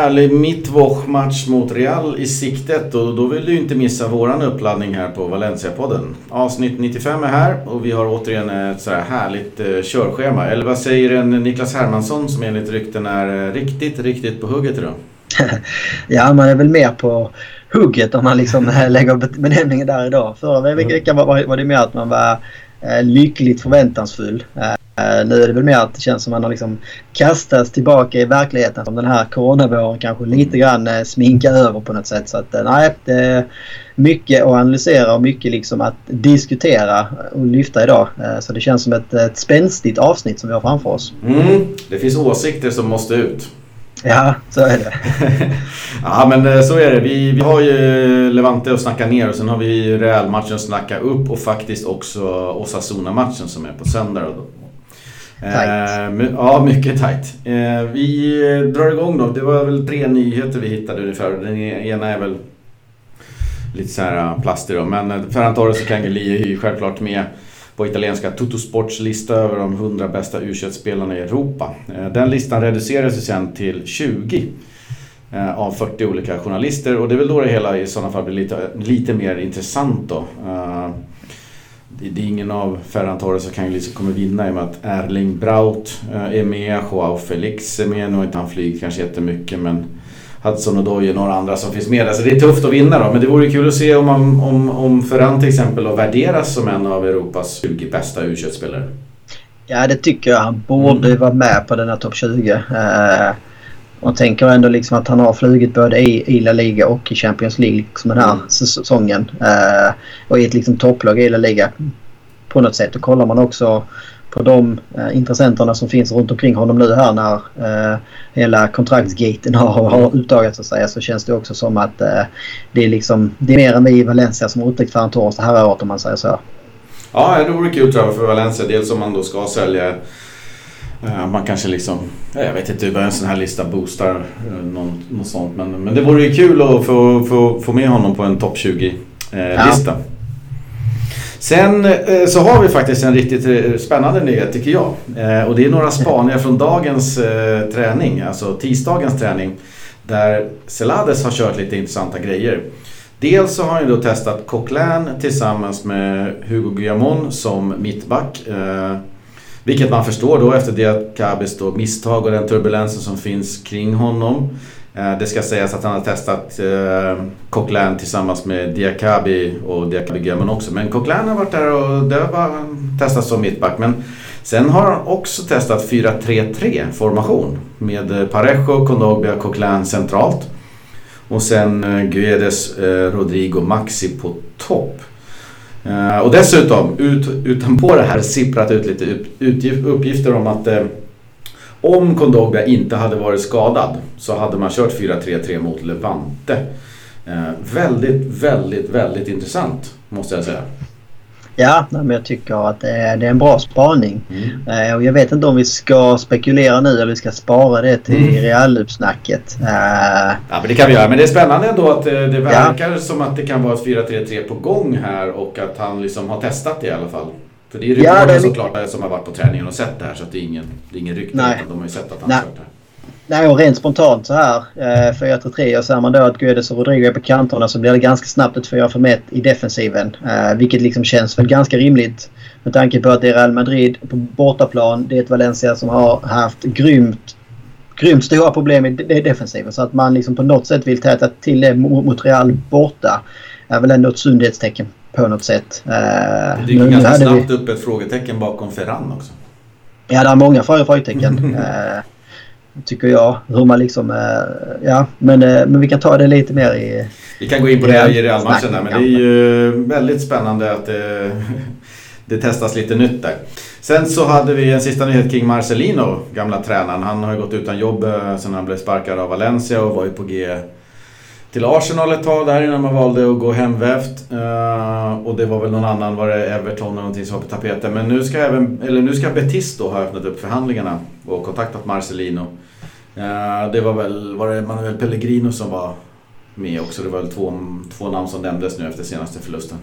härlig mittwoch-match mot Real i siktet och då vill du inte missa våran uppladdning här på Valencia-podden. Avsnitt 95 är här och vi har återigen ett så här härligt eh, körschema. Eller vad säger en Niklas Hermansson som enligt rykten är eh, riktigt, riktigt på hugget idag? ja, man är väl mer på hugget om man liksom eh, lägger benämningen där idag. Förra veckan var, var det mer att man var eh, lyckligt förväntansfull. Eh, Eh, nu är det väl mer att det känns som att man har liksom kastats tillbaka i verkligheten. Som den här coronavåren kanske lite grann eh, sminkar över på något sätt. Så att eh, nej, det är mycket att analysera och mycket liksom att diskutera och lyfta idag. Så det känns som ett, ett spänstigt avsnitt som vi har framför oss. Mm, det finns åsikter som måste ut. Ja, så är det. ja, men så är det. Vi, vi har ju Levante att snacka ner och sen har vi Real-matchen att snacka upp och faktiskt också Osasuna-matchen som är på söndag. Tight. Eh, ja, mycket tight. Eh, vi drar igång då. Det var väl tre nyheter vi hittade ungefär. Den e- ena är väl lite så här eh, plastig då. Men eh, Ferran Torres och Kangeli är ju självklart med på italienska Totosports lista över de 100 bästa u spelarna i Europa. Eh, den listan reducerades sen till 20 av 40 olika journalister och det är väl då det hela i sådana fall blir lite, lite mer intressant då. Det är ingen av Ferran Torres och Kangeli som kommer vinna i och med att Erling Braut eh, är med, Joao Felix är med. Nu har inte han flugit kanske jättemycket men Hudson och Doyle och några andra som finns med där. Så det är tufft att vinna då. Men det vore kul att se om, man, om, om Ferran till exempel och värderas som en av Europas 20 bästa u spelare Ja det tycker jag. Han borde mm. vara med på den här topp 20. Uh, eh, och tänker ändå liksom att han har flugit både i, i La Liga och i Champions League liksom den här mm. säsongen. Uh, och i ett liksom topplag i La Liga på något sätt. Och kollar man också på de eh, intressenterna som finns runt omkring honom nu här när eh, hela kontraktsgaten har, har uttagats så, säga, så känns det också som att eh, det är liksom det är mer än vi i Valencia som har upptäckt Ferran Torres det här året om man säger så. Ja, det vore kul tror jag för Valencia. Dels om man då ska sälja eh, man kanske liksom, jag vet inte hur en sån här lista boostar eh, någon, något sånt. Men, men det vore ju kul att få, få, få med honom på en topp 20-lista. Ja. Sen eh, så har vi faktiskt en riktigt eh, spännande nyhet tycker jag. Eh, och det är några spaningar från dagens träning, alltså tisdagens träning. Där Celades har kört lite intressanta grejer. Dels så har han ju då testat Coquelin tillsammans med Hugo Guillamon som mittback vilket man förstår då efter Diakabis misstag och den turbulensen som finns kring honom. Eh, det ska sägas att han har testat eh, Coquelin tillsammans med Diakabi och Diakabi Gömmen också. Men Coquelin har varit där och det har bara testats som mittback. Men sen har han också testat 4-3-3 formation med eh, Parejo, Kondogbia, Coquelin centralt. Och sen eh, Guedes, eh, Rodrigo, Maxi på topp. Eh, och dessutom, ut, utanpå det här, sipprat ut lite uppgifter om att eh, om Kondogbia inte hade varit skadad så hade man kört 4-3-3 mot Levante. Eh, väldigt, väldigt, väldigt intressant måste jag säga. Ja, men jag tycker att det är, det är en bra spaning. Mm. Eh, och jag vet inte om vi ska spekulera nu eller vi ska spara det till mm. realuppsnacket. Eh, ja, men det kan vi göra. Men det är spännande ändå att det, det verkar ja. som att det kan vara ett 4-3-3 på gång här och att han liksom har testat det i alla fall. För det är ju ja, det... såklart som har varit på träningen och sett det här så att det är ingen, det är ingen rykte. De har ju sett att han har kört det här. Nej, och rent spontant så här. Eh, 4-3-3 och ser man då att Guedes och Rodrigo är på kanterna så blir det ganska snabbt ett 4-5-1 i defensiven. Eh, vilket liksom känns väl ganska rimligt. Med tanke på att det är Real Madrid på bortaplan. Det är ett Valencia som har haft grymt, grymt stora problem i defensiven. Så att man liksom på något sätt vill täta till det mot Real borta är väl ändå ett sundhetstecken på något sätt. Eh, det dyker ganska snabbt vi... upp ett frågetecken bakom Ferran också. Ja, det är många frågetecken. eh, tycker jag. Hur man liksom... Eh, ja, men, eh, men vi kan ta det lite mer i... Vi kan gå in på det i Real-matchen där. Men det är ju väldigt spännande att det, det testas lite nytt där. Sen så hade vi en sista nyhet kring Marcelino, gamla tränaren. Han har ju gått utan jobb eh, sen han blev sparkad av Valencia och var ju på G till Arsenal ett tag där innan man valde att gå hemvävt. Uh, och det var väl någon annan, var det Everton eller någonting som var på tapeten. Men nu ska, även, eller nu ska Betis då ha öppnat upp förhandlingarna och kontaktat Marcelino. Uh, det var väl, var det Manuel Pellegrino som var med också. Det var väl två, två namn som nämndes nu efter senaste förlusten.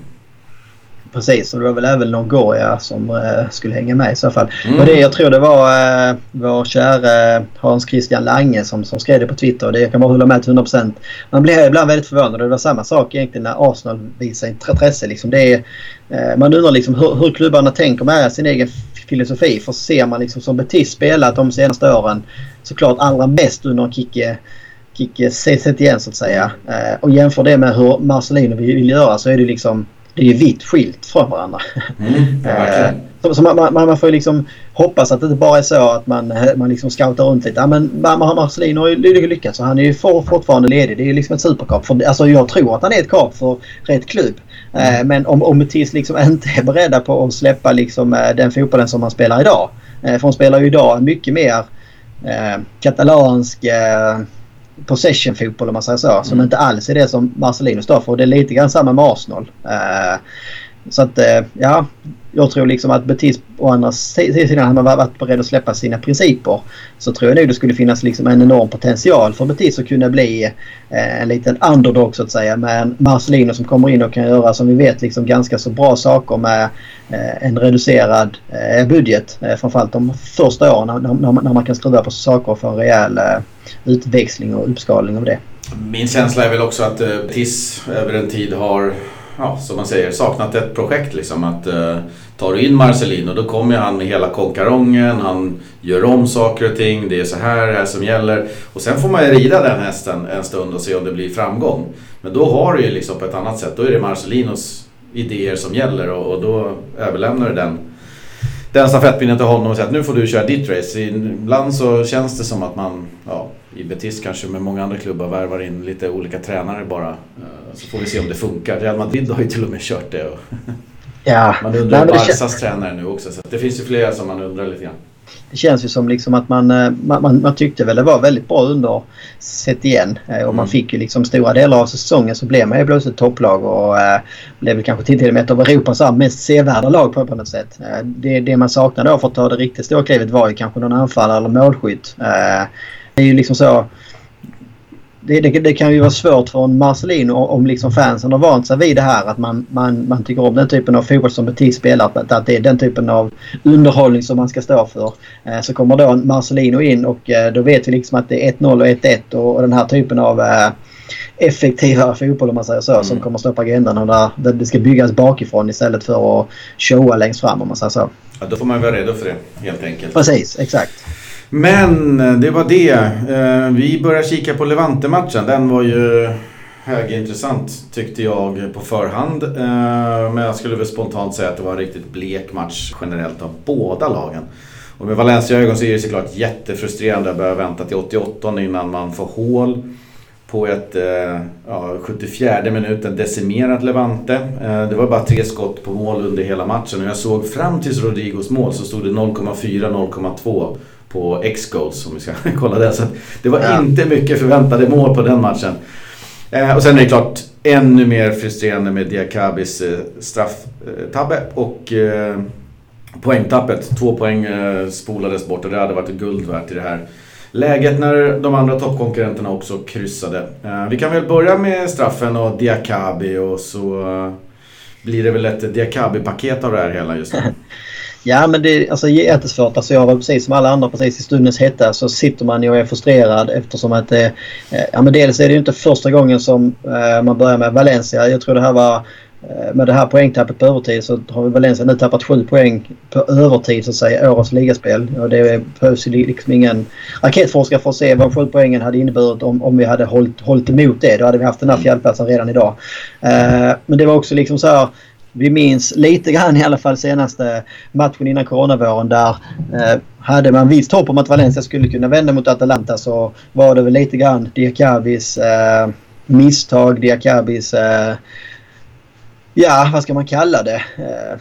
Precis, och det var väl även Longoria som uh, skulle hänga med i så fall. Mm. Och det, jag tror det var uh, vår kära Hans Christian Lange som, som skrev det på Twitter. Och det, jag kan bara hålla med till 100%. Man blir ibland väldigt förvånad. Det var samma sak egentligen när Arsenal visade intresse. Liksom det är, uh, man undrar liksom hur, hur klubbarna tänker med sin egen filosofi. För ser man liksom som Betis spelat de senaste åren såklart allra mest under Kicke Kicke igen så att säga och jämför det med hur Marcelino vill göra så är det liksom det är ju vitt skilt från varandra. Mm, eh, så, så man, man, man, får liksom hoppas att det inte bara är så att man, man liksom scoutar runt lite. Ja, men Marcelino har ju lyckats och han är ju for, fortfarande ledig. Det är ju liksom ett superkap. För, alltså jag tror att han är ett kap för rätt klubb. Eh, mm. men om, om Betis liksom inte är beredda på att släppa liksom, eh, den fotbollen som han spelar idag. för han spelar ju idag mycket mer eh, katalansk eh, possession-fotboll om man säger så. Mm. Som inte alls är det som Marcelino står för. Och det är lite grann samma med Arsenal. Uh, så att uh, ja, jag tror liksom att Betis å andra sidan hade man varit beredd att släppa sina principer. Så tror jag nog det skulle finnas liksom en enorm potential för Betis att kunna bli eh, en liten underdog så att säga. Med en Marcelino som kommer in och kan göra som vi vet liksom ganska så bra saker med eh, en reducerad eh, budget. Framförallt de första åren när, man kan skruva på saker och få en rejäl utväxling och uppskalning av det. Min känsla är väl också att Betis över en tid har ja, som man säger, saknat ett projekt. Liksom, att Tar du in Marcelino då kommer han med hela konkarongen, han gör om saker och ting, det är så här, det här som gäller. Och sen får man ju rida den hästen en stund och se om det blir framgång. Men då har du ju liksom på ett annat sätt, då är det Marcelinos idéer som gäller och, och då överlämnar du den den stafettpinnen till honom och säger att nu får du köra ditt race. Ibland så känns det som att man, ja, i Betis kanske med många andra klubbar värvar in lite olika tränare bara. Eh, så får vi se om det funkar. Real Madrid har ju till och med kört det. Ja. Man undrar Nej, Barcas det... tränare nu också. Så det finns ju flera som man undrar lite grann. Det känns ju som liksom att man, eh, man, man, man tyckte väl det var väldigt bra under sett igen. Eh, och mm. man fick ju liksom stora delar av säsongen så blev man ju plötsligt topplag och äh, blev väl kanske till och med ett av Europas mest sevärda lag på, på något sätt. Äh, det, det man saknade då för att ta det riktigt stora klivet var ju kanske någon anfallare eller målskytt. Äh, det är ju liksom så det, det, det, kan ju vara svårt för en Marcelino om liksom fansen har vant sig vid det här att man, man, man tycker om den typen av fotboll som Betis spelar. Att, att det är den typen av underhållning som man ska stå för. Eh, så kommer då Marcelino in och eh, då vet vi liksom att det är 1-0 och 1-1 och, och den här typen av eh, effektivare fotboll om man säger så mm. som kommer stå på agendan och där, där det ska byggas bakifrån istället för att showa längst fram om man säger så. Ja, då får man vara redo för det helt enkelt. Precis, exakt. Men eh, det var det. Eh, vi börjar kika på Levante-matchen. Den var ju högintressant tyckte jag på förhand. Eh, men jag skulle väl spontant säga att det var en riktigt blek match generellt av båda lagen. Och med Valencia-ögon så är det såklart jättefrustrerande att behöva vänta till 88 innan man får hål på ett eh, ja, 74 minuten decimerat Levante. Eh, det var bara tre skott på mål under hela matchen och jag såg fram tills Rodrigos mål så stod det 0,4-0,2 på X-Goals om vi ska kolla det. Så det var ja. inte mycket förväntade mål på den matchen. Eh, och sen är det klart ännu mer frustrerande med Diakabis eh, strafftabbe och eh, poängtappet. Två poäng eh, spolades bort och det hade varit guld värt i det här läget när de andra toppkonkurrenterna också kryssade. Vi kan väl börja med straffen och Diakabi och så blir det väl ett Diakabi-paket av det här hela just nu. Ja men det alltså, är alltså, jättesvårt. Alltså, jag var precis som alla andra precis i stundens hetta så sitter man ju och är frustrerad eftersom att eh, eh ja, men dels är det ju inte första gången som eh, man börjar med Valencia. Jag tror det här var eh, med det här poängtappet på övertid så har vi Valencia nu tappat sju poäng på övertid så att säga i årets ligaspel. Och det behövs ju liksom ingen raketforskare för att se vad sju poängen hade inneburit om, om vi hade hållit, hållit emot det. Då hade vi haft den här fjärdeplatsen redan idag. Eh, men det var också liksom så här vi minns lite grann i alla fall senaste matchen innan coronavåren där eh, hade man visst hopp om att Valencia skulle kunna vända mot Atalanta så var det väl lite grann Diakabis eh, misstag, Diakabis eh, ja vad ska man kalla det? Eh,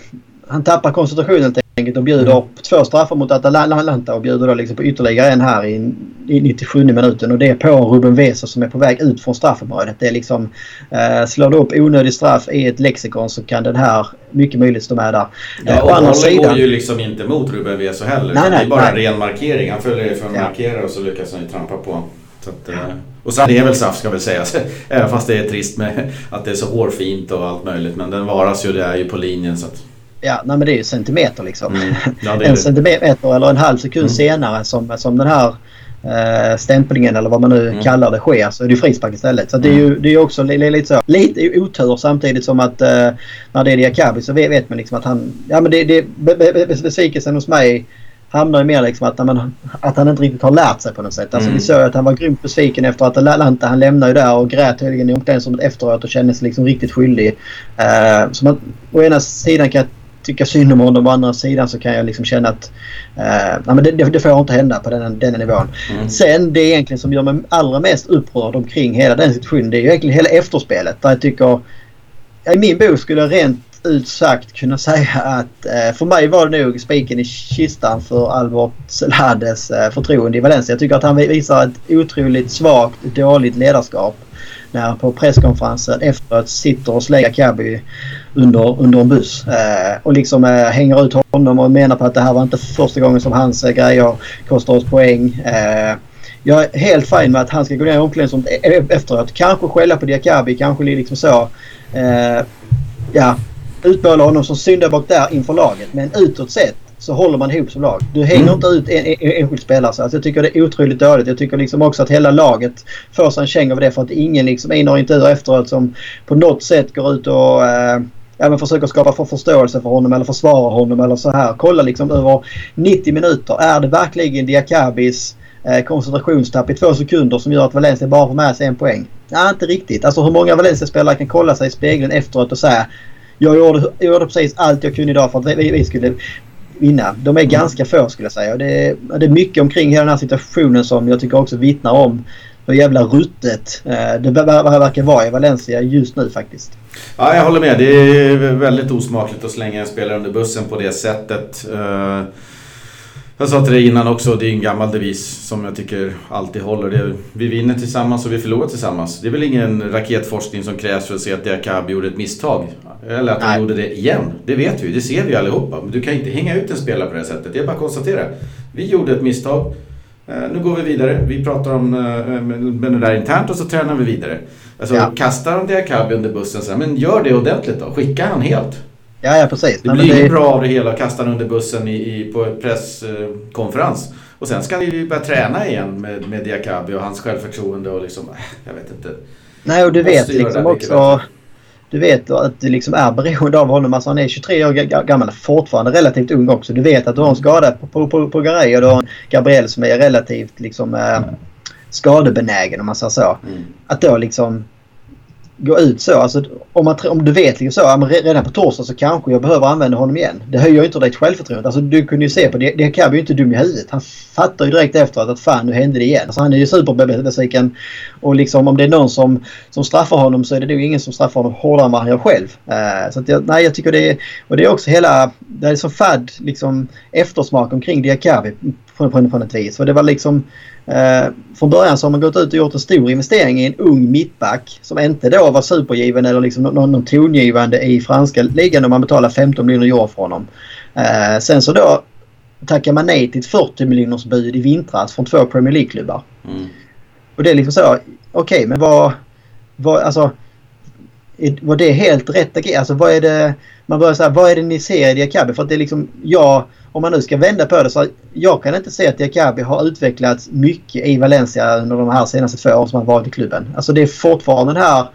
han tappar koncentrationen och bjuder mm. två straffar mot Atalanta och bjuder då liksom på ytterligare en här i, i 97 minuten och det är på Ruben Weser som är på väg ut från straffområdet. Det är liksom eh, slår du upp onödig straff i ett lexikon så kan den här mycket möjligt stå med där. Ja, eh, och andra sidan... går ju liksom inte mot Ruben Weser heller. Nej, nej, det är bara nej. en ren markering. Han följer för att ja. markera och så lyckas han ju trampa på. Att, eh, Och sen det är väl SAF ska väl sägas. Även fast det är trist med att det är så hårfint och allt möjligt. Men den varas ju, det är ju på linjen så att... Ja, nej, men det är ju centimeter liksom. Mm. Ja, en det. centimeter eller en halv sekund mm. senare som, som den här eh, stämplingen eller vad man nu mm. kallar det sker så är det frispark istället. Så det är ju mm. det är också lite så. Lite otur samtidigt som att eh, när det är Diakabi så vet, vet man liksom att han... Ja men det, det besvikelsen hos mig hamnar ju mer liksom att, man, att han inte riktigt har lärt sig på något sätt. Alltså mm. Vi såg att han var grymt besviken efter att Atalanta, han lämnade ju där och grät tydligen i omklädningsrummet efteråt och kände sig liksom riktigt skyldig. Uh, så man, å ena sidan kan jag tycka synd om honom. Å andra sidan så kan jag liksom känna att uh, nej, men det, det, får inte hända på den, den nivån. Mm. Sen det egentligen som gör mig allra mest upprörd omkring hela den situationen det är ju egentligen hela efterspelet. Där jag tycker i min bok skulle jag rent ut sagt kunna säga att eh, för mig var det nog spiken i kistan för Albert Celades eh, förtroende i Valencia. Jag tycker att han visar ett otroligt svagt, dåligt ledarskap när på presskonferensen efteråt sitter och slänger Kabi under, under en buss. Eh, och liksom eh, hänger ut honom och menar på att det här var inte första gången som hans eh, grejer kostar oss poäng. Eh, jag är helt fin med att han ska gå ner i omklädningsrummet e-, e-, efteråt. Kanske skälla på Diakabi, kanske liksom så. Eh, ja, utmåla honom som syndabock där inför laget. Men utåt sett så håller man ihop som lag. Du hänger mm. inte ut en, en, enskild spelare. Så alltså jag tycker det är otroligt dåligt. Jag tycker liksom också att hela laget får sig en känga av det för att ingen liksom i några intervjuer efteråt som på något sätt går ut och eh, ja, försöker skapa för förståelse för honom eller försvara honom eller så här. Kolla liksom över 90 minuter. Är det verkligen Diakabis eh, koncentrationstapp i två sekunder som gör att Valencia bara får med sig en poäng? Nej, inte riktigt. Alltså hur många Valencia-spelare kan kolla sig i spegeln efteråt och säga jag gjorde, jag gjorde precis allt jag kunde idag för att vi, vi skulle vinna. De är mm. ganska få skulle jag säga. Det är, det är mycket omkring hela den här situationen som jag tycker också vittnar om hur jävla ruttet eh, det verkar vara i Valencia just nu faktiskt. Ja, jag håller med. Det är väldigt osmakligt att slänga en spelare under bussen på det sättet. Uh... Jag sa till dig innan också, det är en gammal devis som jag tycker alltid håller. Det vi vinner tillsammans och vi förlorar tillsammans. Det är väl ingen raketforskning som krävs för att se att Diakab gjorde ett misstag. Eller att han gjorde det igen. Det vet vi, det ser vi allihopa. Men du kan inte hänga ut en spelare på det här sättet. Det är bara att konstatera. Vi gjorde ett misstag. Eh, nu går vi vidare. Vi pratar om eh, med det där internt och så tränar vi vidare. Alltså ja. kastar han Diakabi under bussen så här, men gör det ordentligt då. Skicka han helt. Ja, ja precis. Det blir inget det... bra av det hela att kasta under bussen i, i, på presskonferens. Och sen ska ni börja träna igen med, med Diakabi och hans självförtroende och liksom, jag vet inte. Nej, och du vet liksom också... Du vet att du liksom är beroende av honom. Alltså han är 23 år gammal, fortfarande relativt ung också. Du vet att du har en skada på, på, på, på Garay och du har en Gabriel som är relativt liksom eh, skadebenägen om man säger så. Mm. Att då liksom gå ut så. Alltså, om, man, om du vet liksom så, ja, redan på torsdag så kanske jag behöver använda honom igen. Det höjer ju inte ditt självförtroende. Alltså, du kunde ju se på det. Det kan ju inte dum i huvudet. Han fattar ju direkt efteråt att fan nu hände det igen. Alltså, han är ju superbesviken. Och liksom om det är någon som, som straffar honom så är det nog ingen som straffar honom hårdare än vad han gör själv. Uh, så att jag, nej, jag tycker det är... Och det är också hela... Det är så fadd liksom eftersmak omkring Diakabi på, på, på något vis. För det var liksom... Eh, från början så har man gått ut och gjort en stor investering i en ung mittback som inte då var supergiven eller liksom någon, någon tongivande i franska ligan om man betalar 15 miljoner euro för honom. Eh, sen så då tackar man nej till ett 40 miljoners bud i vintras från två Premier League-klubbar. Mm. Och det är liksom så, okej okay, men vad, vad, alltså var det helt rätt agerat? Alltså vad är det, man börjar säga, vad är det ni ser i Diakabi? För att det är liksom, jag, om man nu ska vända på det så jag kan inte se att Diakabi har utvecklats mycket i Valencia under de här senaste två åren som han varit i klubben. Alltså det är fortfarande den här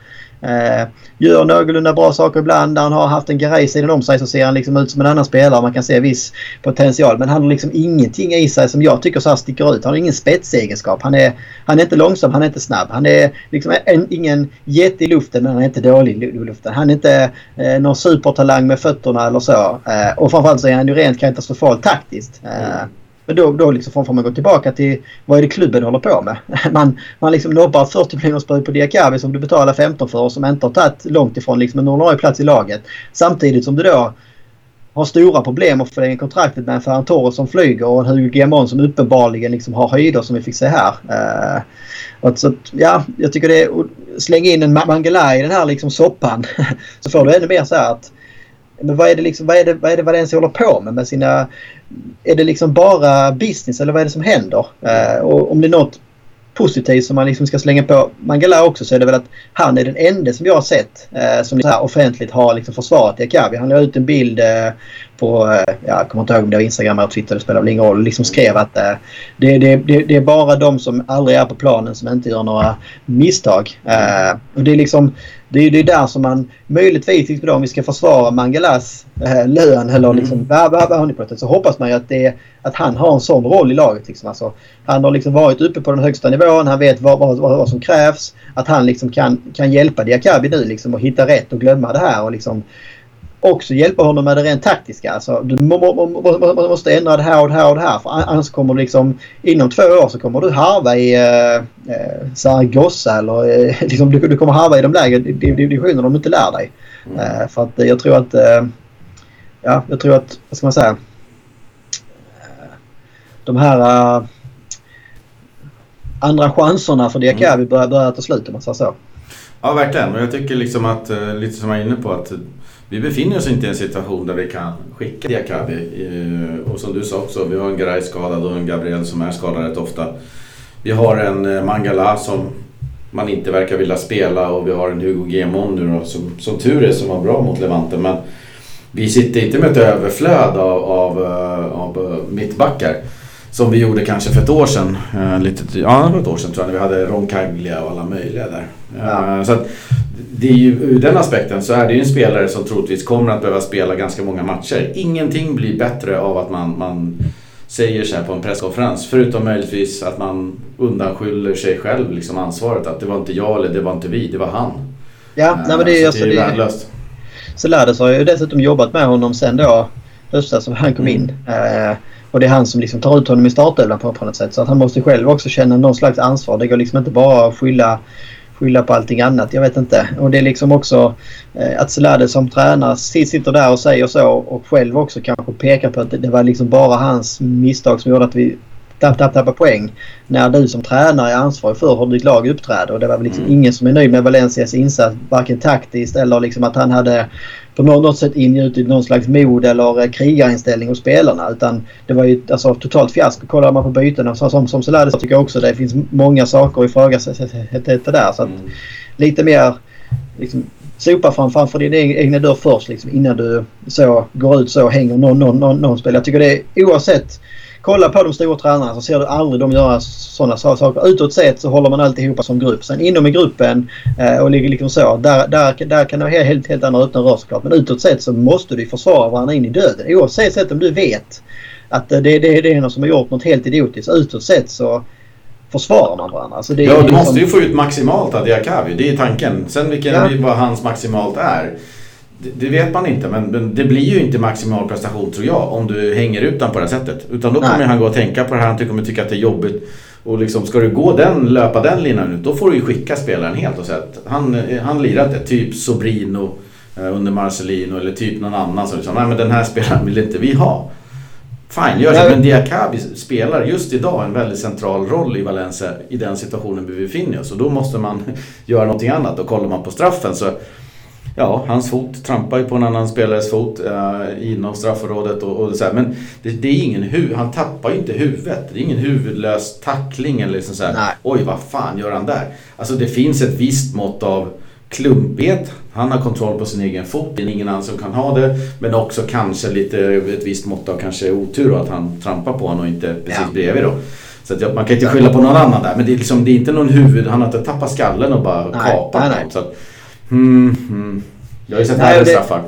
Eh, gör någorlunda bra saker ibland. Där han har haft en Garay-sidan om sig så ser han liksom ut som en annan spelare. Man kan se viss potential. Men han har liksom ingenting i sig som jag tycker så här sticker ut. Han har ingen spetsegenskap. Han är, han är inte långsam, han är inte snabb. Han är liksom en, ingen jätte i luften men han är inte dålig i luften. Han är inte eh, någon supertalang med fötterna eller så. Eh, och framförallt så är han ju rent katastrofalt taktiskt. Eh, mm. Men då, då liksom får man gå tillbaka till vad är det klubben håller på med. Man, man liksom nobbar 40 miljoners bud på Diakabi som du betalar 15 för och som inte har tagit långt ifrån liksom en ordinarie plats i laget. Samtidigt som du då har stora problem att förlänga kontraktet med en Ferran Torres som flyger och en Hugo Guillamon som uppenbarligen liksom har höjder som vi fick se här. Eh, uh, och så, ja, jag tycker det är... Släng in en Mangala i den här liksom soppan så får du ännu mer så här att men vad är det liksom, vad är det, vad är det Valencia håller på med med sina... Är det liksom bara business eller vad är det som händer? Eh, och om det är något positivt som man liksom ska slänga på Mangala också så är det väl att han är den enda som jag har sett eh, som så här offentligt har liksom försvarat Diakabi. Han la ut en bild eh, på, eh, jag kommer inte ihåg om det var Instagram eller Twitter, det spelar väl ingen roll. Liksom skrev att eh, det, det, det, det, är bara de som aldrig är på planen som inte gör några misstag. Eh, och det är liksom det är det där som man möjligtvis, liksom om vi ska försvara Mangalas eh, lön eller mm. liksom mm. så hoppas man ju att, det, att han har en sån roll i laget. Liksom. Alltså, han har liksom varit uppe på den högsta nivån, han vet vad, vad, vad, vad som krävs. Att han liksom kan, kan hjälpa Diakabi nu liksom, och hitta rätt och glömma det här. Och liksom, också hjälpa honom med det rent taktiska. Alltså, du må, må, må, måste ändra det här och det här och det här. För annars kommer du liksom inom två år så kommer du harva i eh, eh Zaragoza eller eh, liksom, du, du kommer harva i de lägre divisionerna om du inte lär dig. Mm. Eh, för att jag tror att eh, ja, jag tror att, vad ska man säga? Eh, de här uh, andra chanserna för Diakabi mm. börjar, börjar ta slut om man säger så. Ja, verkligen. Men jag tycker liksom att, lite som jag är inne på, att vi befinner oss inte i en situation där vi kan skicka Diakabi. Och som du sa också, vi har en Garay skadad och en Gabriel som är skadad rätt ofta. Vi har en eh, Mangala som man inte verkar vilja spela och vi har en Hugo Gemon nu då, som, som tur är som var bra mot Levante. Men vi sitter inte med ett överflöd av, av, eh, av eh, mittbackar. Som vi gjorde kanske för ett år sedan. lite, ja, för ett år sedan tror jag, när vi hade Roncaglia och alla möjliga där. Ja. så att, det är ju, ur den aspekten så är det ju en spelare som troligtvis kommer att behöva spela ganska många matcher. Ingenting blir bättre av att man, man säger så här på en presskonferens. Förutom möjligtvis att man undanskyller sig själv liksom ansvaret. Att det var inte jag eller det var inte vi, det var han. Ja, nej, men det är, alltså, det är ju värdelöst. Celades har ju dessutom jobbat med honom sen då höstas som han kom mm. in. Eh, och det är han som liksom tar ut honom i startelvan på, på något sätt. Så att han måste själv också känna någon slags ansvar. Det går liksom inte bara att skylla skylla på allting annat. Jag vet inte. Och det är liksom också eh, att Selade som tränare sitter där och säger så och själv också kanske pekar på att det, det var liksom bara hans misstag som gjorde att vi tapp, tapp, tappar poäng. När du som tränare är ansvarig för hur ditt lag uppträder. Och det var väl liksom mm. ingen som är nöjd med Valencias insats. Varken taktiskt eller liksom att han hade på något sätt ingjutit någon slags mod eller eh, krigarinställning hos spelarna. Utan det var ju alltså, totalt fiasko. Kollar man på bytena som, som, som Selades tycker jag också det finns många saker att ifrågasätta där. Så att mm. lite mer liksom, sopa framför din egna dörr först liksom, innan du så går ut så och hänger någon, någon, någon, någon spelare. Jag tycker det är oavsett kolla på de stora tränarna så ser du aldrig dem göra sådana saker. Utåt sett så håller man alltihopa som grupp. Sen inom i gruppen eh, och liksom så. Där, där, där kan det vara helt, helt andra öppna rör såklart. Men utåt sett så måste du försvara varandra in i döden. Oavsett om du vet att det, det, det är någon som har gjort något helt idiotiskt. Utåt sett så försvarar man varandra. Alltså det ja, du liksom... måste ju få ut maximalt av Diakavi. Det är tanken. Sen vilken, ja. vad hans maximalt är. Det, vet man inte, men det blir ju inte maximal prestation tror jag om du hänger ut den på det här sättet. Utan då kommer Nej. han gå och tänka på det här, han kommer tycka att det är jobbigt. Och liksom, ska du gå den, löpa den linan ut, då får du ju skicka spelaren helt och säga att han, han lirat det. Typ Sobrino eh, under Marcelino eller typ någon annan som liksom, Nej men den här spelaren vill inte vi ha. Fine, gör så. Men Diakabi spelar just idag en väldigt central roll i Valencia i den situationen vi befinner oss. Och då måste man göra någonting annat. Och kollar man på straffen så ja, hans fot trampar ju på en annan spelares fot eh, inom straffområdet och, och så här. Men det, det, är ingen hu han tappar ju inte huvudet. Det är ingen huvudlös tackling eller liksom så här, oj vad fan gör han där? Alltså det finns ett visst mått av klumpighet. Han har kontroll på sin egen fot. Det är ingen annan som kan ha det. Men också kanske lite ett visst mått av kanske otur och att han trampar på honom och inte precis ja. bredvid då. Så att man kan inte skylla på någon annan där. Men det är, liksom, det är inte någon huvud, han har inte tappat skallen och bara nej, kapat nej, nej. något. Mm, mm. Jag har ju sett värre straffar.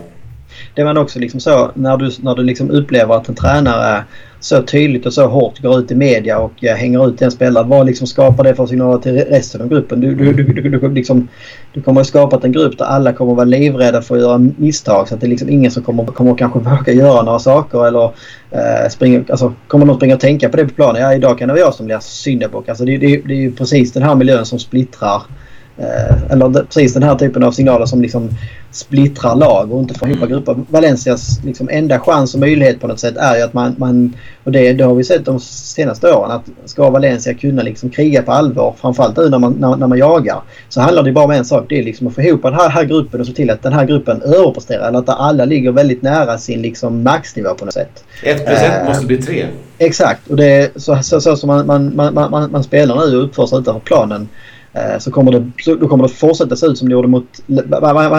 Det var också liksom så när du, när du liksom upplever att en tränare så tydligt och så hårt går ut i media och uh, hänger ut en spelare. Vad liksom skapar det för signaler till resten av gruppen? Du, du, du, du, du, liksom, du kommer att skapa en grupp där alla kommer att vara livrädda för att göra misstag. Så att det är liksom ingen som kommer, kommer kanske våga göra några saker eller uh, springa, alltså, kommer någon springa och tänka på det på planen. Ja, idag kan det vara jag som blir syndabock. Alltså, det, det, det är ju precis den här miljön som splittrar Eh, eller precis den här typen av signaler som liksom splittrar lag och inte får ihop mm. grupper. Valencias liksom enda chans och möjlighet på något sätt är ju att man, man och det, det har vi sett de senaste åren, att ska Valencia kunna liksom kriga på allvar, framförallt nu när man, när, när man jagar, så handlar det bara om en sak. Det är liksom att få ihop den här, här gruppen och se till att den här gruppen överpresterar. Eller att alla ligger väldigt nära sin liksom maxnivå på något sätt. Ett plus ett eh, måste bli tre. Exakt och det är så, så, så som man, man, man, man, man spelar nu och uppför sig utanför planen Eh, Eh, så kommer, det, så då kommer det fortsätta se ut som det gjorde mot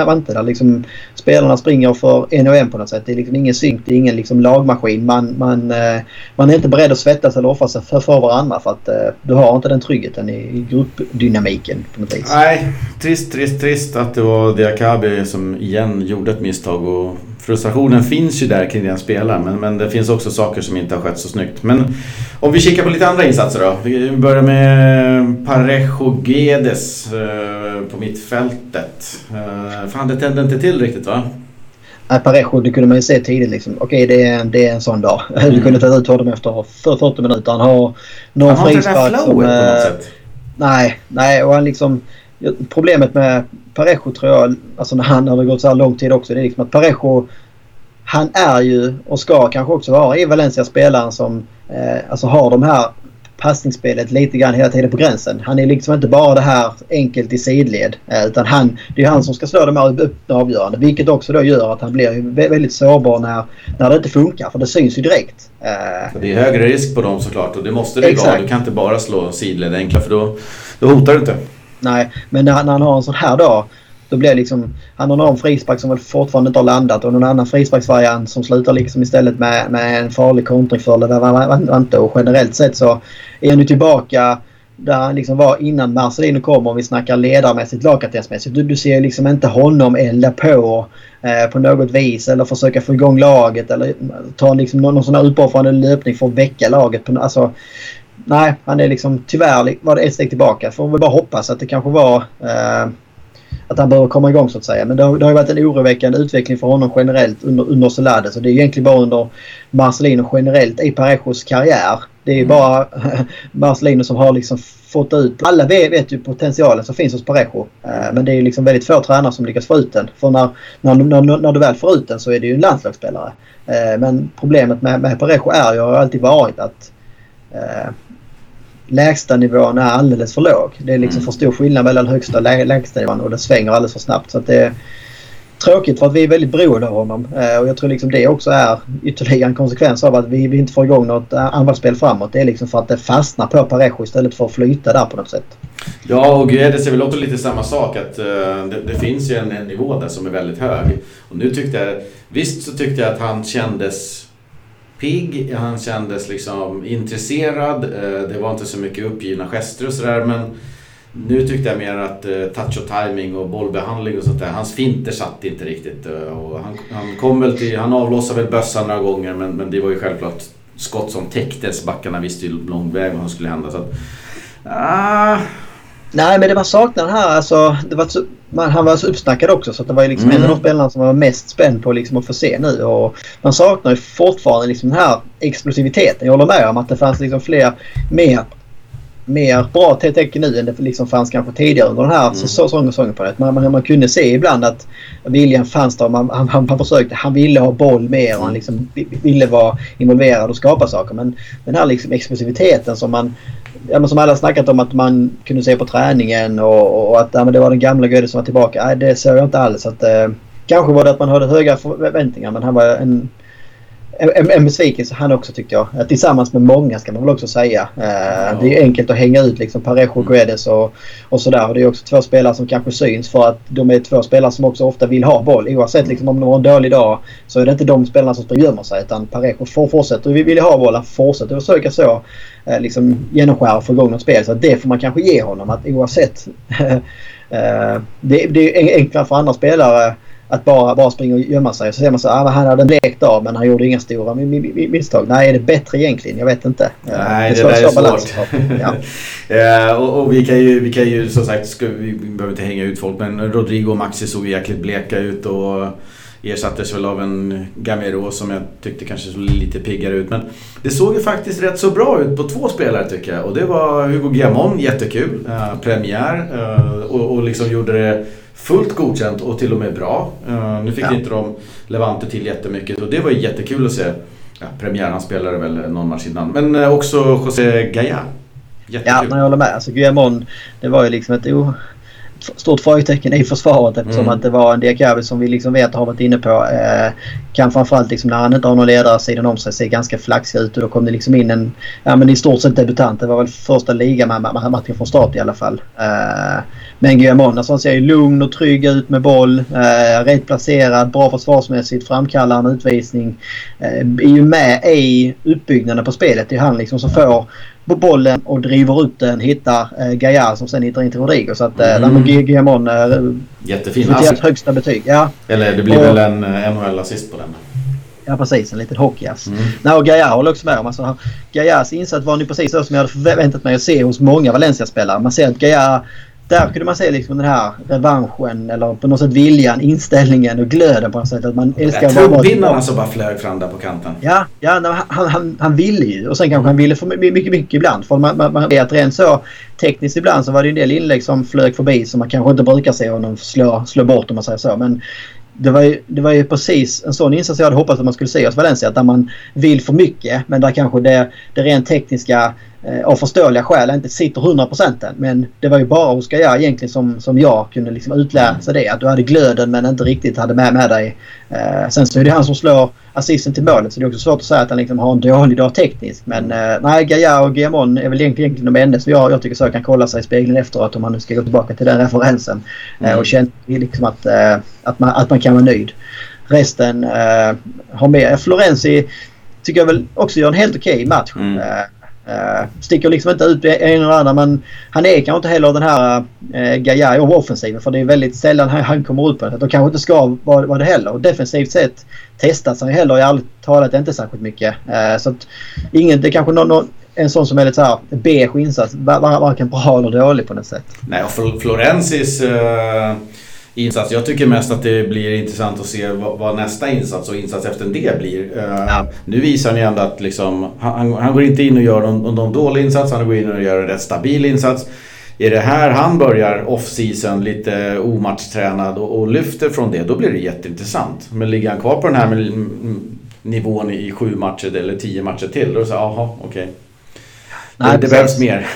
Vante. Där liksom spelarna springer för en och en på något sätt. Det är liksom ingen synk, det är ingen liksom lagmaskin. Man, man, eh, man är inte beredd att svettas eller offra sig för, för varandra för att eh, du har inte den tryggheten i, i gruppdynamiken på något vis. Nej, trist, trist, trist att det var Diakabi som igen gjorde ett misstag. Och frustrationen finns ju där kring den spelaren men, men det finns också saker som inte har skett så snyggt. Men om vi kikar på lite andra insatser då. Vi börjar med Parejo Guedes eh, på mittfältet. Eh, fan det tände inte till riktigt va? Parejo det kunde man ju se tidigt liksom. Okej det är, det är en sån dag. Mm. Du kunde ta ut honom efter 40 minuter. Han har någon frispark Han har inte det där flowet på något sätt. Nej, nej och han liksom... Problemet med Parejo tror jag, alltså när han har gått så här lång tid också, det är liksom att Parejo han är ju och ska kanske också vara i Valencia spelaren som eh, alltså har de här passningsspelet lite grann hela tiden på gränsen. Han är liksom inte bara det här enkelt i sidled. Eh, utan han, det är han som ska slå de här öppna avgörande. Vilket också då gör att han blir väldigt sårbar när, när det inte funkar. För det syns ju direkt. Eh, det är högre risk på dem såklart och det måste det vara. Du kan inte bara slå sidled enkla för då, då hotar du inte. Nej, men när, när han har en sån här dag då blir det liksom, han har någon frispark som väl fortfarande inte har landat och någon annan frisparksvariant som slutar liksom istället med, med en farlig kontring för Levante. Och generellt sett så är han ju tillbaka där han liksom var innan Marcelino kom om vi snackar ledarmässigt, lagkaptensmässigt. Du, du ser liksom inte honom elda på eh, på något vis eller försöka få igång laget eller ta liksom någon, någon sån här uppoffrande löpning för att väcka laget. På, alltså, nej, han är liksom tyvärr var det ett steg tillbaka. Får vi bara hoppas att det kanske var eh, att han behöver komma igång så att säga. Men det har, det har varit en oroväckande utveckling för honom generellt under, under Solades. Och det är egentligen bara under Marcelino generellt i Parejos karriär. Det är mm. bara Marcelino som har liksom fått ut... Alla vet, vet ju potentialen som finns hos Parejo. Eh, men det är liksom väldigt få tränare som lyckas få ut den. För när, när, när, när du väl får ut den så är det ju en landslagsspelare. Eh, men problemet med, med Parejo är ju har alltid varit att eh, lägsta nivån är alldeles för låg. Det är liksom mm. för stor skillnad mellan högsta och lägsta nivån och det svänger alldeles för snabbt. Så det är tråkigt för att vi är väldigt beroende av honom. Eh, och jag tror liksom det också är ytterligare en konsekvens av att vi, vi inte får igång något eh, anfallsspel framåt. Det är liksom för att det fastnar på Parejo istället för att flyta där på något sätt. Ja, och Guedes är väl också lite samma sak. att uh, det, det, finns ju en, en nivå där som är väldigt hög. Och nu tyckte jag... Visst så tyckte jag att han kändes pigg, han kändes liksom intresserad. Eh, det var inte så mycket uppgivna gester och sådär men nu tyckte jag mer att eh, touch och timing och bollbehandling och sånt där, hans finter satt inte riktigt. Eh, och han, han, kom väl till, han avlossade väl bössan några gånger men, men det var ju självklart skott som täcktes. Backarna visste ju lång väg vad som skulle hända. Så att, ah. Nej, men det man saknar här, alltså, det var så, man, han var så uppsnackad också så det var ju liksom mm. en av de spelarna som var mest spänd på liksom att få se nu. Och man saknar ju fortfarande liksom den här explosiviteten. Jag håller med om att det fanns liksom fler, mer mer bra tecken nu än det liksom fanns kanske tidigare under den här mm. säsongen. På det. Man, man, man kunde se ibland att viljan fanns där. Man, han, han, han försökte. Han ville ha boll mer och han liksom ville vara involverad och skapa saker. Men den här liksom explosiviteten som man ja, som alla snackat om att man kunde se på träningen och, och att ja, men det var den gamla Göde som var tillbaka. Nej, det såg jag inte alls. Att, eh, kanske var det att man hade höga förväntningar men han var en en, en besvikelse han också tyckte jag. Tillsammans med många ska man väl också säga. Eh, ja. Det är enkelt att hänga ut liksom Parejo, och Guedes och, och sådär. Och det är också två spelare som kanske syns för att de är två spelare som också ofta vill ha boll. Oavsett liksom, om de har en dålig dag så är det inte de spelarna som gömmer sig utan Parejo får fortsätta och vill ha boll. Han fortsätter försöka så eh, liksom genomskära och få igång något spel. Så det får man kanske ge honom. Att oavsett. eh, det, det är enklare för andra spelare att bara, bara springa och gömma sig. Så ser man så ah, han hade en blek dag men han gjorde inga stora misstag. Nej, är det bättre egentligen? Jag vet inte. Nej, det, det där är svårt. Ja. ja, och, och, vi kan ju, vi kan ju som sagt, ska, vi behöver inte hänga ut folk men Rodrigo och Maxi såg jäkligt bleka ut och Ersattes väl av en Gamero som jag tyckte kanske såg lite piggare ut. Men det såg ju faktiskt rätt så bra ut på två spelare tycker jag. Och det var Hugo Guillamon, jättekul. Uh, premiär. Uh, och, och liksom gjorde det fullt godkänt och till och med bra. Uh, nu fick ja. inte de Levante till jättemycket och det var jättekul att se. Ja, premiär, han spelade väl någon match innan. Men uh, också José Gaia. Jättekul. Ja, jag håller med. Alltså Guillamon, det var ju liksom ett stort frågetecken i försvaret eftersom mm. att det var en Diakabi som vi liksom vet har varit inne på eh, kan framförallt liksom när han inte har någon ledare sidan om sig se ganska flaxig ut och då kom det liksom in en, ja men i stort sett debutant. Det var väl första ligamatchen från start i alla fall. Eh, men Guillamon alltså, ser ju lugn och trygg ut med boll. Eh, rätt placerad, bra försvarsmässigt, framkallar en utvisning. Eh, är ju med i uppbyggnaden på spelet. Det är han liksom som får bollen och driver ut den. Hittar eh, Gaia som sen hittar in till Rodrigo. Så att eh, mm. Guillamon är Jättefin. Alltså, högsta betyg. Ja. Eller det blir och, väl en eh, NHL-assist på den. Ja precis, en liten hockeyass. Mm. Nej, och Gaia håller också med om. Alltså, Gaias insats var nu precis så som jag hade förväntat mig att se hos många Valencia-spelare. Man ser att Gaia där kunde man se liksom den här revanschen eller på något sätt viljan, inställningen och glöden på något sätt. Att man älskar att vara Truppvinnarna som bara flög fram där på kanten. Ja, ja han, han, han ville ju. Och sen kanske han ville för mycket, mycket ibland. För man, man, man vet rent så tekniskt ibland så var det en del inlägg som flög förbi som man kanske inte brukar se honom slå, slå bort om man säger så. Men det var, ju, det var ju precis en sån insats jag hade hoppats att man skulle se hos Valencia. Där man vill för mycket men där kanske det, det rent tekniska eh, av förståeliga skäl inte sitter 100% än. Men det var ju bara hos Gaia egentligen som, som jag kunde liksom utläsa det. Att du hade glöden men inte riktigt hade med, med dig. Eh, sen så är det han som slår assisten till målet så det är också svårt att säga att han liksom har en dålig dag tekniskt. Men eh, nej, Gaia och Guillamon är väl egentligen, de enda som jag, jag tycker så kan kolla sig i spegeln efteråt om man nu ska gå tillbaka till den referensen. Eh, mm. och känna liksom att, eh, att, man, att man kan vara nöjd. Resten eh, har med. Florenzi tycker jag väl också gör en helt okej okay match. Mm. Uh, sticker liksom inte ut en eller annan men han är kanske inte heller den här uh, Gaia i offensiven för det är väldigt sällan han, han kommer ut på det. Och kanske inte ska vara, vara det heller. Och defensivt sett testas han ju heller i allt talat inte särskilt mycket. Uh, så att ingen, det är kanske någon, någon, en sån som är lite såhär beige insats. Varken bra eller dålig på något sätt. Nej och Florensis uh insats. Jag tycker mest att det blir intressant att se vad, vad nästa insats och insats efter det blir. Uh, ja. Nu visar han ju ändå att liksom, han, han går inte in och gör någon, någon dålig insats, han går in och gör en rätt stabil insats. Är det här han börjar off-season lite omatchtränad och, och lyfter från det, då blir det jätteintressant. Men ligger han kvar på den här nivån i sju matcher eller tio matcher till, då är det så jaha, okej. Okay. Nej, det, behövs mer.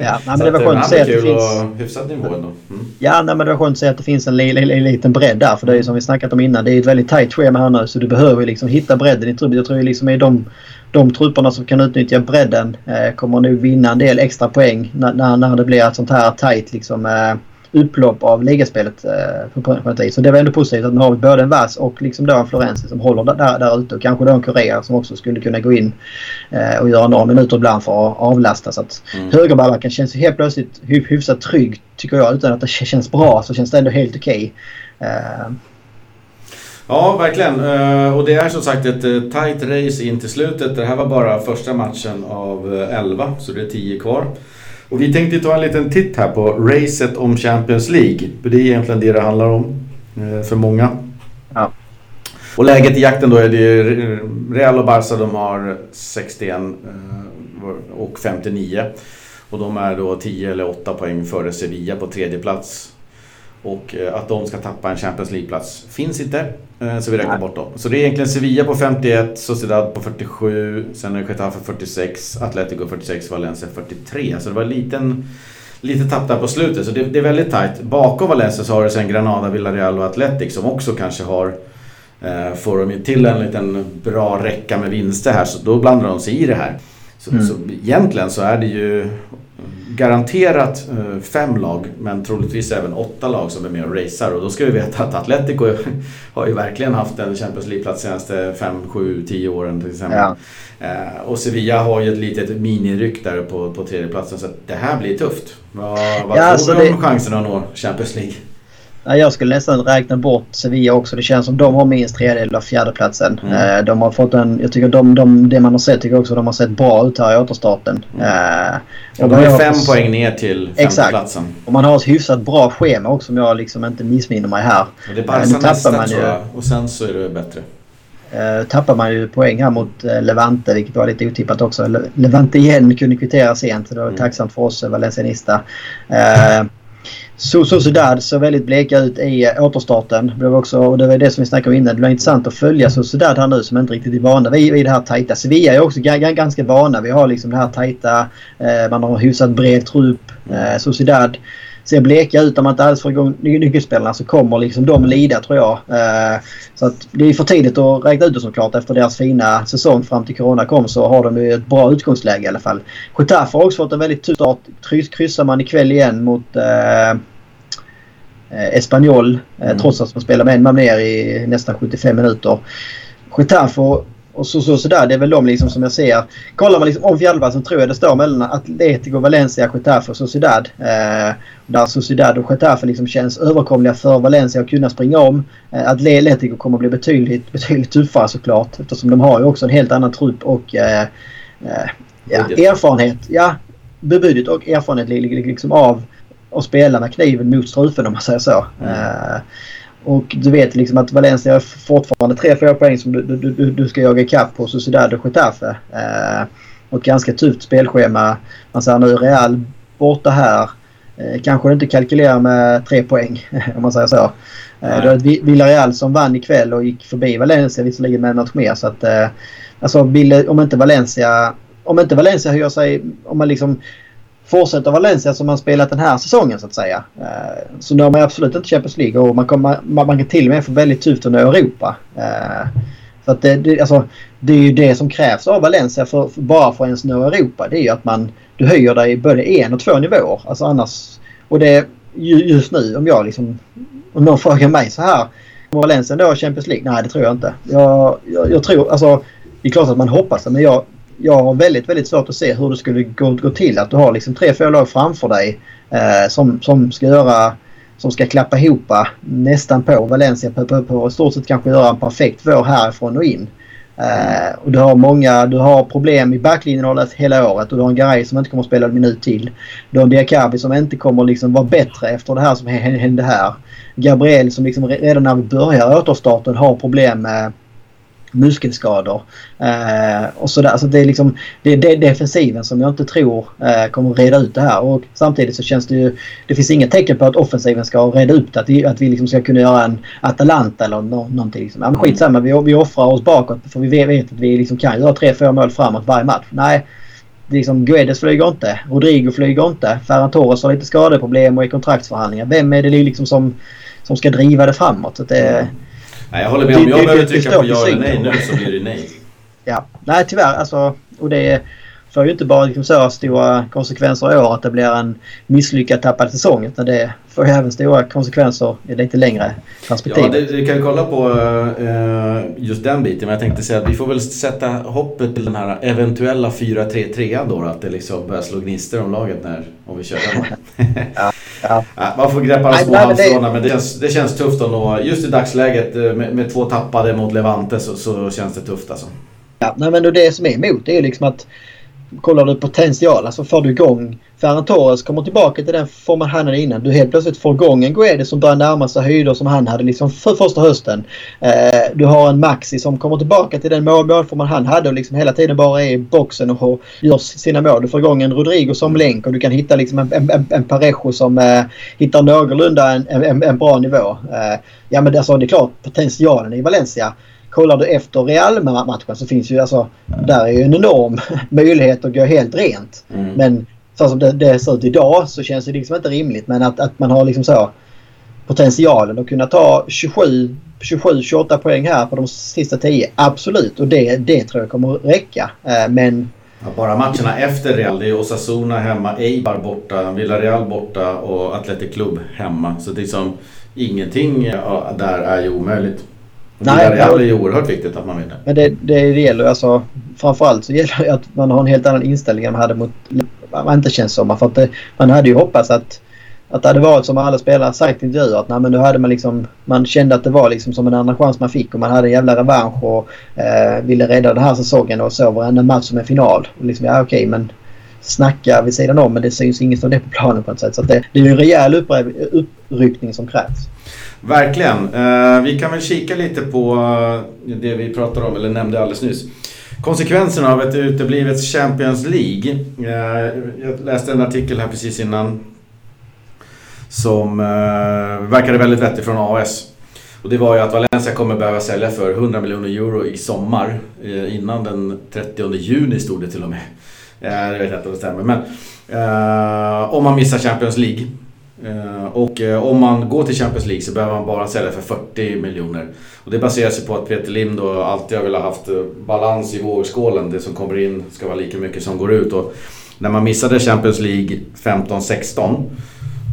Ja, nej, men det var skönt att se att det finns... Hyfsad nivå ändå. Mm. Ja, nej, men det var skönt att se att det finns en, en, en liten bredd där. För det är ju som vi snackat om innan. Det är ett väldigt tajt schema här nu. Så du behöver liksom hitta bredden i truppen. Jag tror liksom är de, de trupperna som kan utnyttja bredden eh, kommer nog vinna en del extra poäng när, när, när det blir ett sånt här tajt liksom, eh, upplopp av ligaspelet eh, på, på Så det var ändå positivt att man har både en Vass och liksom då en Florenzi som håller där, där ute. Och kanske då en Korea som också skulle kunna gå in eh, och göra några minuter ibland för att avlasta. Så att mm. högerbacken känns helt plötsligt hyfsat trygg tycker jag. Utan att det känns bra så känns det ändå helt okej. Okay. Eh, Ja, verkligen. Och det är som sagt ett tight race in till slutet. Det här var bara första matchen av 11, så det är 10 kvar. Och vi tänkte ta en liten titt här på racet om Champions League. För det är egentligen det det handlar om eh, för många. Ja. Och läget i jakten då är det Real och Barca de har 61 eh, och 59. Och de är då 10 eller 8 poäng före Sevilla på tredje plats. Och eh, att de ska tappa en Champions League-plats finns inte. Eh, så vi räknar bort dem. Så det är egentligen Sevilla på 51, Sociedad på 47, sen är det Getafe 46, Atletico 46, Valencia 43. Så det var en liten, lite tapp där på slutet. Så det, det är väldigt tajt. Bakom Valencia så har du sen Granada, Villarreal och Atletic som också kanske har eh, Får de till en liten bra räcka med vinster här så då blandar de sig i det här. Så, mm. så egentligen så är det ju garanterat eh, fem lag, men troligtvis även åtta lag som är med och racear. Och då ska vi veta att Atletico har ju verkligen haft en Champions League-plats senaste 5, 7, 10 åren till exempel. Ja. Eh, och Sevilla har ju ett litet miniryck där på, på tredjeplatsen så det här blir tufft. Vad, vad ja, tror du om det... chansen att nå Champions League? Jag skulle nästan räkna bort Sevilla också. Det känns som de har minst tredjedel av fjärdeplatsen. Mm. Eh, de har fått en, jag tycker de, de, det man har sett tycker också de har sett bra ut här i återstarten. Mm. Eh, och de har fem poäng ner till femteplatsen. Och man har ett hyfsat bra schema också om jag liksom inte missminner mig här. Och det är Barca nästa man ju, tror jag. Och sen så är det bättre. Uh, tappar man ju poäng här mot Levante vilket var lite otippat också. Le Levante igen kunde kvittera sent. Det var mm. tacksamt för oss valencianista. Uh, Sociedad såg väldigt bleka ut i eh, återstarten. Det var också, och det var det som vi snackade om innan. Det blir intressant att följa Sociedad här nu som inte riktigt är vana vid, vid det här tajta. Sevilla är också ganska vana. Vi har liksom det här tajta. Eh, man har hyfsat bred trupp. Eh, Sociedad ser bleka ut om man inte alls får igång nyckelspelarna så kommer liksom de lida tror jag. Eh, så att det är för tidigt att räkna ut det såklart. Efter deras fina säsong fram till Corona kom så har de ju ett bra utgångsläge i alla fall. Getafe har också fått en väldigt tuff start. Kryssar man ikväll igen mot eh, eh Espanyol mm. trots att man spelar med en man ner i nästan 75 minuter. Getafe och så, så, så där, det är väl de liksom som jag ser. Kollar man liksom om fjärdeplatsen tror jag det står mellan Atletico, Valencia, Getafe och Sociedad. Eh, där Sociedad och Getafe liksom känns överkomliga för Valencia att kunna springa om. Eh, Atletico kommer att bli betydligt, betydligt tuffare såklart eftersom de har ju också en helt annan trupp och eh, eh, ja, erfarenhet. Ja, bebudet och erfarenhet liksom av att spela med kniven mot strupen om man säger så. Mm. Och du vet liksom att Valencia har fortfarande 3-4 poäng som du, du, du, du ska jaga ikapp på Sociedad och Getafe. Eh, och ett ganska tufft spelschema. Man säger nu Real borta här. Eh, kanske inte kalkylerar med 3 poäng om man säger så. Eh, du har Villarreal som vann ikväll och gick förbi Valencia visserligen med en match mer. Så att, eh, alltså, om inte Valencia om inte Valencia höjer sig, om man liksom fortsätter Valencia som man spelat den här säsongen så att säga. Eh, så når man absolut inte Champions League och man, kommer, man, kan till och med få väldigt tufft att nå Europa. Eh, så att det, det, alltså, det är ju det som krävs av Valencia för, för, bara för att ens nå Europa. Det är ju att man, du höjer dig både en och två nivåer. Alltså annars, och det just nu om jag liksom, om någon frågar mig så här. Kommer Valencia då Champions League? Nej det tror jag inte. Jag, jag, jag tror, alltså det är klart att man hoppas det men jag, jag har väldigt, väldigt svårt att se hur det skulle gå, gå till att du har liksom tre, fyra lag framför dig eh, som, som ska göra som ska klappa ihop eh, nästan på Valencia på, på, på i stort sett kanske göra en perfekt vår härifrån och in. Eh, och du har många, du har problem i backlinjen hela året och du har en Garay som inte kommer att spela en minut till. Du har en Diakabi som inte kommer liksom vara bättre efter det här som hände här. Gabriel som liksom redan när vi börjar återstarten har problem med muskelskador. Eh, och sådär. Så det är liksom det är defensiven som jag inte tror eh, kommer att reda ut det här. Och samtidigt så känns det ju... Det finns inga tecken på att offensiven ska reda ut det. Att vi, att vi liksom ska kunna göra en Atalanta eller no, någonting. Liksom. Ja, men skitsamma, vi, vi offrar oss bakåt för vi vet att vi liksom kan göra tre, fyra mål framåt varje match. Nej. Liksom, Guedes flyger inte. Rodrigo flyger inte. Ferran Torres har lite skadeproblem och i kontraktsförhandlingar. Vem är det liksom som, som ska driva det framåt? Så det, Nej, jag håller med. Om jag det, behöver trycka på ja eller nej nu så blir det nej. Ja, nej tyvärr. Alltså, och det får ju inte bara liksom så stora konsekvenser i år att det blir en misslyckad tappad säsong. Utan det får ju även stora konsekvenser i lite längre perspektiv. Ja, det, vi kan kolla på uh, just den biten. Men jag tänkte säga att vi får väl sätta hoppet till den här eventuella 4-3-3 då. Att det liksom börjar slå gnistor om laget när, om vi kör den. ja. Ja. man får greppa de små halmstråna men det känns, det känns tufft nå. Just i dagsläget eh, med, med två tappade mot Levante så, så, känns det tufft alltså. Ja, nej, men det som är emot är ju liksom att kollar du potential, alltså får du igång Ferran Torres kommer tillbaka till den formen han hade innan. Du helt plötsligt får igång en Guedes som börjar närma sig höjder som han hade liksom för första hösten. Eh, du har en Maxi som kommer tillbaka till den mål, målformen han hade och liksom hela tiden bara är i boxen och gör sina mål. Du får igång en Rodrigo som länk och du kan hitta liksom en, en, en Parejo som eh, hittar någorlunda en, en, en bra nivå. Eh, ja men alltså det är klart potentialen i Valencia kollar du efter Real-matchen så finns ju alltså, där är ju en enorm möjlighet att gå helt rent. Mm. Men så som det, det ser ut idag så känns det liksom inte rimligt. Men att, att man har liksom så potentialen att kunna ta 27, 28 poäng här på de sista 10. Absolut och det, det tror jag kommer att räcka. Eh, men Ja, bara matcherna efter Real, det är Osasuna hemma, Eibar borta, Villarreal borta och Athletic Club hemma. Så det är som ingenting där är ju omöjligt. Nej, det är ju oerhört viktigt att man vinner. Men det, det, det gäller alltså framförallt så gäller det att man har en helt annan inställning än man hade mot... Man inte känns som. För att det, man hade ju hoppats att att det hade varit som alla spelare sagt i intervjuer att nej, men då hade man liksom man kände att det var liksom som en andra chans man fick och man hade en jävla revansch och eh, ville rädda den här säsongen och så varenda match som en final. Och liksom, ja okej men snacka vid sidan om men det syns inget av det på planen på något sätt. Så det, det är en rejäl uppryckning som krävs. Verkligen. Eh, vi kan väl kika lite på eh, det vi pratade om, eller nämnde alldeles nyss. Konsekvenserna av ett uteblivet Champions League. Eh, jag läste en artikel här precis innan som verkade väldigt vettig från AS. Och det var ju att Valencia kommer behöva sälja för 100 miljoner euro i sommar. Innan den 30 juni stod det till och med. Jag vet inte om det stämmer. Men om man missar Champions League. Eh, och eh, om man går till Champions League så behöver man bara sälja för 40 miljoner. Och det baserar sig på att Peter Lim då alltid har velat haft eh, balans i vågskålen. Det som kommer in ska vara lika mycket som går ut. Och när man missade Champions League 15-16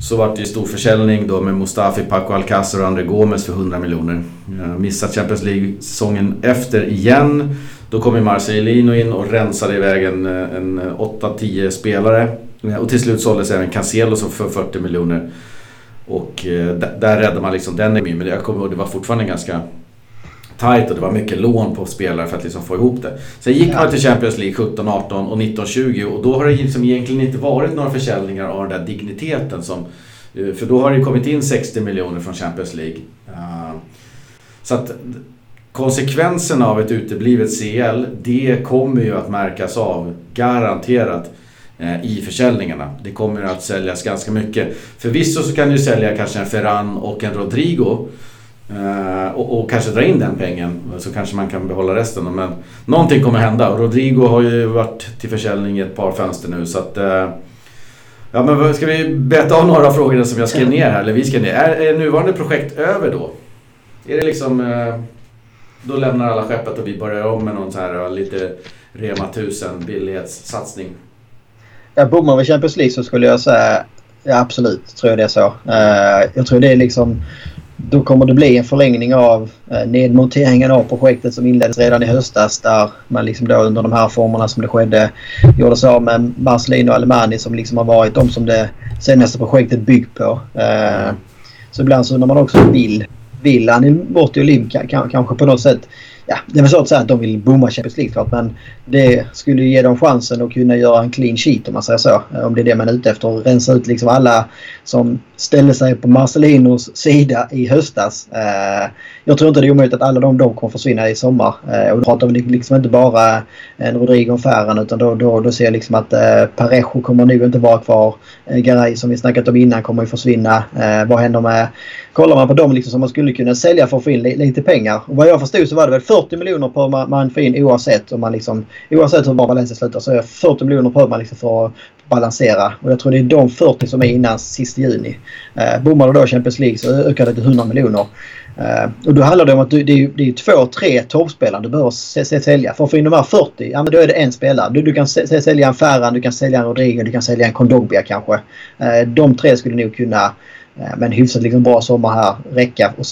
så vart det ju stor försäljning då med Mustafi, Paco Alcacer och André Gomes för 100 miljoner. Missat Champions League-säsongen efter igen. Då kom ju Marcelino in och rensade iväg en, en 8-10 spelare. Och till slut såldes även Cancelo för 40 miljoner. Och eh, där räddade man liksom den ekonomin. Men jag kommer ihåg det var fortfarande ganska tight och det var mycket lån på spelare för att liksom få ihop det. Sen gick man till Champions League 17, 18 och 19, 20 och då har det liksom egentligen inte varit några försäljningar av den där digniteten som... Eh, för då har det kommit in 60 miljoner från Champions League. Eh, så att konsekvenserna av ett uteblivet CL, det kommer ju att märkas av, garanterat, eh, Eh, i försäljningarna. Det kommer att säljas ganska mycket. Förvisso så kan du sälja kanske en Ferran och en Rodrigo eh, och, och, kanske dra in den pengen så kanske man kan behålla resten. Men någonting kommer hända och Rodrigo har ju varit till försäljning i ett par fönster nu så att... Eh, ja men ska vi beta av några frågor som jag skrev ner här, eller vi skrev ner. Är, är nuvarande projekt över då? Är det liksom... Då lämnar alla skeppet och vi börjar om med någon så här lite Rema 1000 billighetssatsning? Ja, bommar vi Champions League så skulle jag säga ja, absolut, tror jag det är så. Eh, jag tror det är liksom då kommer det bli en förlängning av eh, nedmonteringen av projektet som inleddes redan i höstas där man liksom då under de här formerna som det skedde gjorde sig av med Marcelino och Alemani som liksom har varit de som det senaste projektet byggt på. Eh, så ibland så när man också vill, vill Anil bort och Lim kanske på något sätt ja, det är väl så att säga att de vill bomma Champions League klart men det skulle ge dem chansen att kunna göra en clean sheet om man säger så. Eh, om det är det man är ute efter. Rensa ut liksom alla som ställde sig på Marcelinos sida i höstas. Eh, jag tror inte det är omöjligt att alla de då kommer försvinna i sommar. Eh, och då pratar vi liksom inte bara en Rodrigo Ferran utan då, då, då ser jag liksom att Parejo kommer nog inte vara kvar. Garay som vi snackat om innan kommer ju försvinna. Vad händer med... Kollar man på dem liksom som man skulle kunna sälja för att få in lite pengar. Och vad jag förstod så var det väl 40 miljoner på man, man får in oavsett om man liksom... Oavsett hur bra Valencia slutar så är det 40 miljoner behöver man liksom för att balansera. Och jag tror det är de 40 som är innan sista juni. Eh, bommar du då Champions League så ökar det till 100 miljoner. Uh, och då handlar det om att du, det, är, det är två, tre toppspelare du behöver sälja. För att få in de här 40, ja men då är det en spelare. Du, du kan sälja en Ferran, du kan sälja en Rodrigo, du kan sälja en Kondogbia kanske. Uh, de tre skulle nog kunna men hyfsat liksom bra sommar här räcka och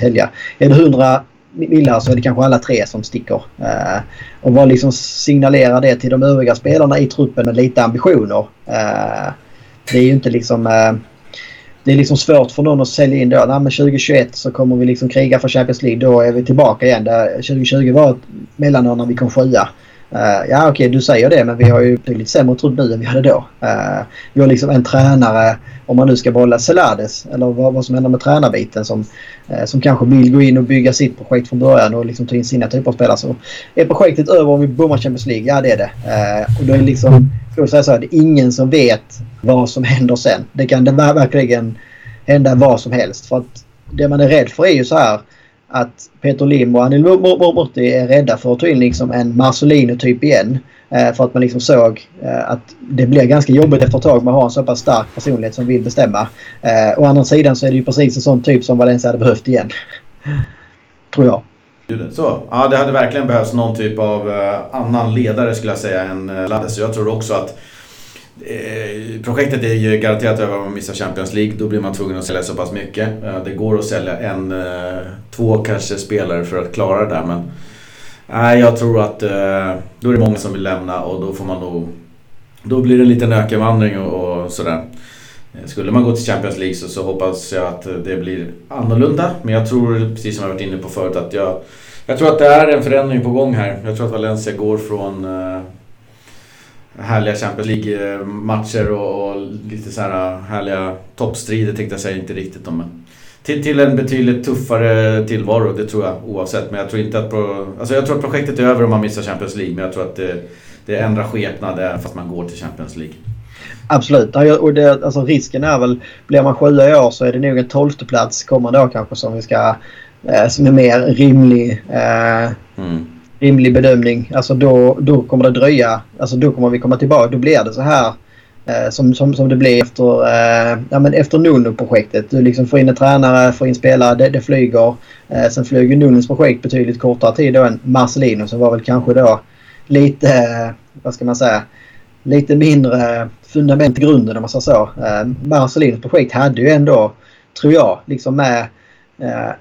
helga. Är det 100 millar så är det kanske alla tre som sticker. Eh, och vad liksom signalerar det till de övriga spelarna i truppen med lite ambitioner? Eh, det är ju inte liksom... Eh, det är liksom svårt för någon att sälja in då. Nej, men 2021 så kommer vi liksom kriga för Champions League. Då är vi tillbaka igen. Där 2020 var ett mellanår när vi kom sjua. Uh, ja okej okay, du säger det men vi har ju betydligt sämre trupp nu än vi hade då. Uh, vi har liksom en tränare, om man nu ska behålla Selades, eller vad, vad som händer med tränarbiten som, uh, som kanske vill gå in och bygga sitt projekt från början och liksom ta in sina typer av spelare. Så är projektet över om vi bommar Champions League? Ja det är det. och då är det liksom, får säga så här, det är ingen som vet vad som händer sen. Det kan det verkligen hända vad som helst. För att det man är rädd för är ju så här att Peter Lim och Anil Murti är rädda för att ta in liksom en Marcelino-typ igen. Eh, för att man liksom såg eh, att det blir ganska jobbigt efter ett tag med att ha en så pass stark personlighet som vill bestämma. Eh, å andra sidan så är det ju precis en sån typ som Valencia hade behövt igen. Tror jag. Så, ja det hade verkligen behövts någon typ av annan ledare skulle jag säga än Lades. Jag tror också att Eh, projektet är ju garanterat över om man missar Champions League. Då blir man tvungen att sälja så pass mycket. Eh, det går att sälja en, eh, två kanske spelare för att klara det där men Nej, jag tror att eh, då är det många som vill lämna och då får man nog... Då blir det en liten ökenvandring och, och sådär. Skulle man gå till Champions League så, så hoppas jag att det blir annorlunda. Men jag tror, precis som jag varit inne på förut, att jag, jag tror att det är en förändring på gång här. Jag tror att Valencia går från härliga Champions League-matcher och, och, lite så här härliga toppstrider tänkte jag säga, inte riktigt om. Men till, till en betydligt tuffare tillvaro, det tror jag oavsett. Men jag tror inte att... Pro, alltså jag tror att projektet är över om man missar Champions League, men jag tror att det, det ändrar skepnad även fast man går till Champions League. Absolut. Och det, alltså risken är väl, blir man sjua i år så är det nog en tolfte plats kommande år kanske som vi ska... Eh, som är mer rimlig. Eh, mm. Rimlig bedömning. Alltså då, då kommer det dröja. Alltså då kommer vi komma tillbaka. Då blir det så här Eh, som, som, som det blev efter, eh, ja, men efter Nuno-projektet. Du liksom får in en tränare, får in spelare, det, det flyger. Eh, sen flyger Nunos projekt betydligt kortare tid då än Marcelino som var väl kanske då lite, eh, vad ska man säga, lite mindre fundament i grunden om man säger så. Eh, Marcelinos projekt hade ju ändå, tror jag, liksom med Eh,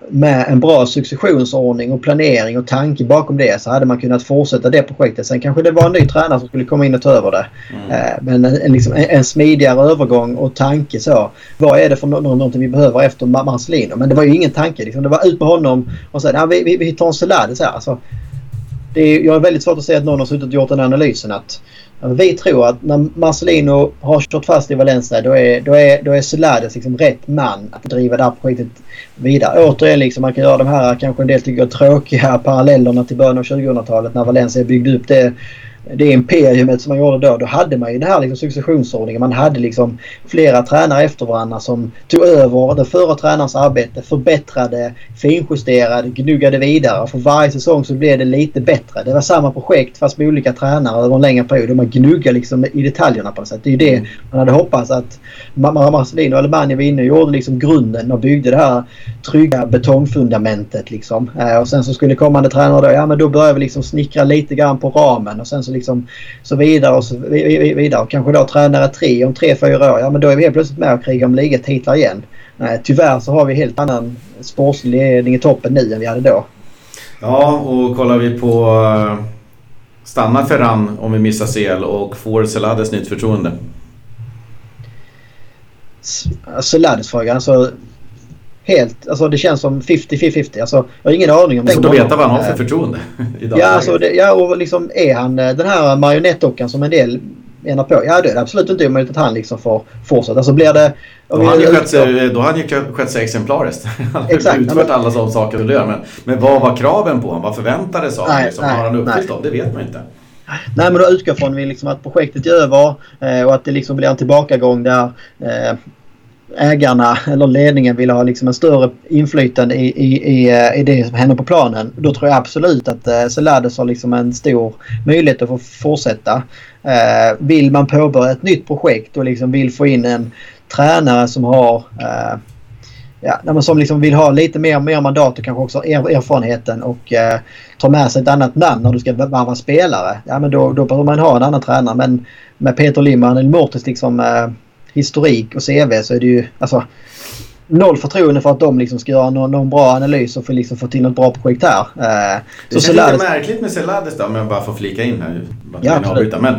med en bra successionsordning och planering och tanke bakom det så hade man kunnat fortsätta det projektet. Sen kanske det var en ny tränare som skulle komma in och ta över det. Mm. Eh, men en, liksom, en, smidigare övergång och tanke så. Vad är det för någonting vi behöver efter Marcelino? Men det var ju ingen tanke. Liksom. Det var ut med honom och säga vi, vi, vi tar en Celades här. Alltså, det är, jag är väldigt svårt att säga att någon har suttit och gjort den analysen att vi tror att när Marcelino har kört fast i Valencia då är, då är, då är Solades liksom rätt man att driva det här projektet vidare. Återigen, liksom, man kan göra de här kanske en del tycker tråkiga parallellerna till början av 2000-talet när Valencia byggde upp det det imperiumet som man gjorde då, då hade man ju den här liksom successionsordningen. Man hade liksom flera tränare efter varandra som tog över den förra tränarens arbete, förbättrade, finjusterade, gnuggade vidare. För varje säsong så blev det lite bättre. Det var samma projekt fast med olika tränare över en längre period. Man gnuggade liksom i detaljerna på något sätt. Det är ju det mm. man hade hoppats att Marcelino och Alemania var inne och gjorde liksom grunden och byggde det här trygga betongfundamentet liksom. Eh, och sen så skulle kommande tränare då, ja men då börjar vi liksom snickra lite grann på ramen och sen så liksom så vidare och så vidare. Och kanske då tränare tre om tre, fyra år. Ja men då är vi helt plötsligt med och krigar om ligatitlar igen. Nej, tyvärr så har vi helt annan sportslig ledning i toppen nu än vi hade då. Ja och kollar vi på eh, Stannar Ferran om vi missar CL och får Celades nytt förtroende? Celades-frågan alltså helt, alltså det känns som 50-50. Alltså, jag har ingen aning om det. Svårt att veta vad han har för förtroende idag. Ja, alltså, det, ja och liksom är han eh, den här marionettdockan som en del menar på. Ja, det är absolut inte omöjligt att han liksom får fortsätta. Så blir det... Då har han ju skött sig, då han ju skött sig exemplariskt. Han har Exakt, utfört alla de saker du gör. Men, men vad var kraven på honom? Vad förväntades av honom? Liksom? Har han uppfyllt dem? Det vet man inte. Nej men då utgår från vi liksom att projektet är över eh, och att det liksom blir en tillbakagång där eh, ägarna eller ledningen vill ha liksom en större inflytande i, i, i, eh, i det som händer på planen. Då tror jag absolut att eh, har liksom en stor möjlighet att få fortsätta. Eh, vill man påbörja ett nytt projekt och liksom vill få in en tränare som har eh, ja, som liksom vill ha lite mer, mer mandat och kanske också erfarenheten och eh, ta med sig ett annat namn när du ska vara spelare. Ja, men då, då behöver man ha en annan tränare. Men med Peter Limman eller Mortis liksom eh, historik och CV så är det ju alltså noll förtroende för att de liksom ska göra någon, någon bra analys och få, liksom få till något bra projekt här. Eh, det så känns Celades... lite märkligt med Celades då, om jag bara får flika in här. Ja, avbryta. Men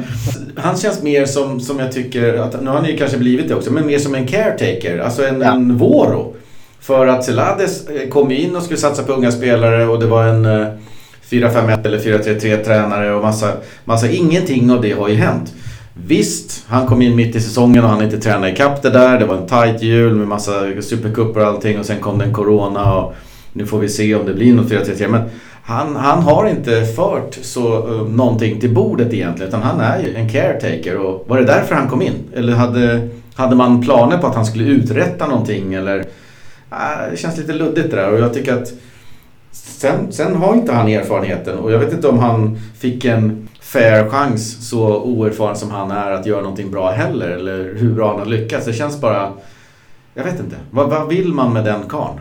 han känns mer som, som jag tycker, att, nu har han ju kanske blivit det också, men mer som en caretaker. Alltså en, ja. en Voro. För att Celades eh, kom in och skulle satsa på unga spelare och det var en 4-5-1 eh, eller 4-3-3 tränare och massa, massa, ingenting av det har ju hänt. Visst, han kom in mitt i säsongen och han inte tränade ikapp det där. Det var en tight jul med massa supercuper och allting och sen kom det en Corona och nu får vi se om det blir något 4-3-3. Men han, han har inte fört så, uh, någonting till bordet egentligen utan han är ju en caretaker och var det därför han kom in? Eller hade, hade man planer på att han skulle uträtta någonting eller? Uh, det känns lite luddigt det där och jag tycker att sen, sen har inte han erfarenheten och jag vet inte om han fick en fair chans så oerfaren som han är att göra någonting bra heller. Eller hur bra han har lyckats. Det känns bara... Jag vet inte. Vad, vad vill man med den karln?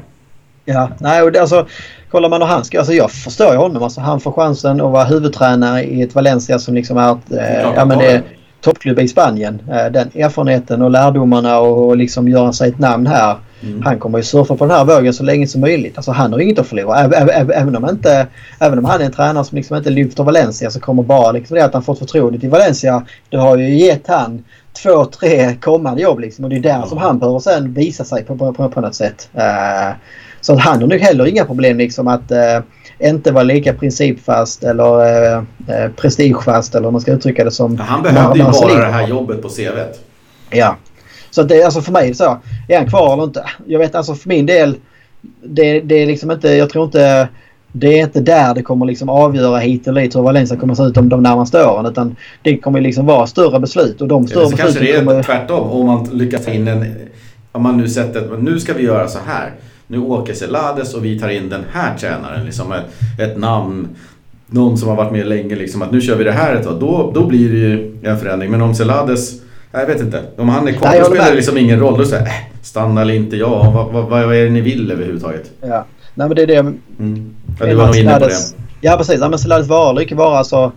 Ja, nej och det, alltså kollar man hur han ska, alltså jag förstår ju honom. Alltså han får chansen att vara huvudtränare i ett Valencia som liksom är ett, eh, ja men det är toppklubb i Spanien. Eh, den erfarenheten och lärdomarna och, och liksom göra sig ett namn här Mm. Han kommer ju surfa på den här vågen så länge som möjligt. Alltså han har inget att förlora. Även, även, om, inte, även om han är en tränare som liksom inte lyfter Valencia så kommer bara liksom det att han fått förtroendet i Valencia. Det har ju gett han två, tre kommande jobb liksom. Och det är där mm. som han behöver sen visa sig på, på, på, på något sätt. Uh, så han har nog heller inga problem liksom att uh, inte vara lika principfast eller uh, prestigefast eller om man ska uttrycka det som. Han behövde ju bara det här jobbet på CVt. Ja. Så det alltså för mig så. Är han kvar eller inte? Jag vet alltså för min del. Det, det är liksom inte, jag tror inte det är inte där det kommer liksom avgöra hit eller dit hur Valencia kommer att se ut om de närmaste åren. Utan det kommer liksom vara större beslut. Och de större ja, kanske det är kommer... tvärtom. Om man lyckas in en... Om man nu sätter att nu ska vi göra så här. Nu åker Celades och vi tar in den här tränaren. Liksom ett, ett namn. Någon som har varit med länge. Liksom, att nu kör vi det här ett tag. Då, då blir det ju en förändring. Men om Celades... Jag vet inte. Om han är kvar Nej, då spelar det liksom ingen roll. Då säger äh, stanna eller inte ja. Vad, vad, vad är det ni vill överhuvudtaget? Ja. Nej men det är det mm. Ja, du var nog inne på det. Ja precis. Ja, men eller icke vara alltså.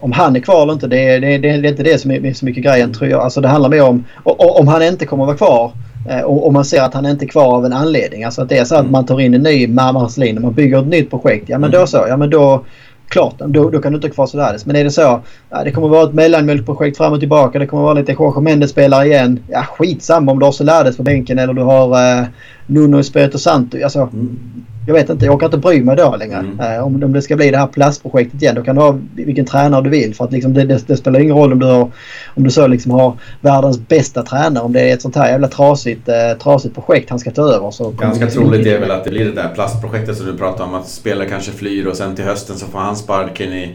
Om han är kvar eller inte, det är, det, det, är inte det som är så mycket grejen tror jag. Alltså det handlar mer om om han inte kommer att vara kvar. Eh, och, och man ser att han inte är kvar av en anledning. Alltså att det är så att mm. man tar in en ny Marmaslin och man bygger ett nytt projekt. Ja men då mm. så. Ja men då klart, då, då kan du inte ha kvar Solades. Men är det så, ja, det kommer vara ett mellanmjölkprojekt fram och tillbaka. Det kommer vara lite Jorge Mendes spelar igen. Ja, skitsamma om du har Solades på bänken eller du har eh, Nuno Espirito Santo. Alltså, mm jag vet inte, jag orkar inte bry mig då längre. Mm. Eh, om, om det ska bli det här plastprojektet igen då kan du ha vilken tränare du vill. För att liksom det, det, det, spelar ingen roll om du, har, om du så liksom har världens bästa tränare. Om det är ett sånt här jävla trasigt, eh, trasigt projekt han ska ta över. Så Ganska troligt är väl att det blir det där plastprojektet som du pratar om. Att spelare kanske flyr och sen till hösten så får han sparken i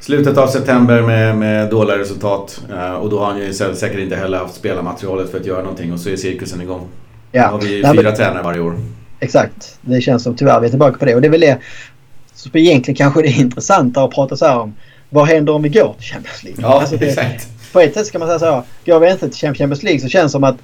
slutet av september med, med dåliga resultat. Eh, och då har han ju säkert inte heller haft spelarmaterialet för att göra någonting och så är cirkusen igång. Ja. Då har vi fyra ja, tränare varje år. Exakt. Det känns som tyvärr vi är tillbaka på det. Och det är väl det som egentligen kanske det är intressantare att prata så här om. Vad händer om vi går till Champions League? Ja, alltså det, exakt. På ett sätt ska man säga så här. Går vi inte till Champions League så känns det som att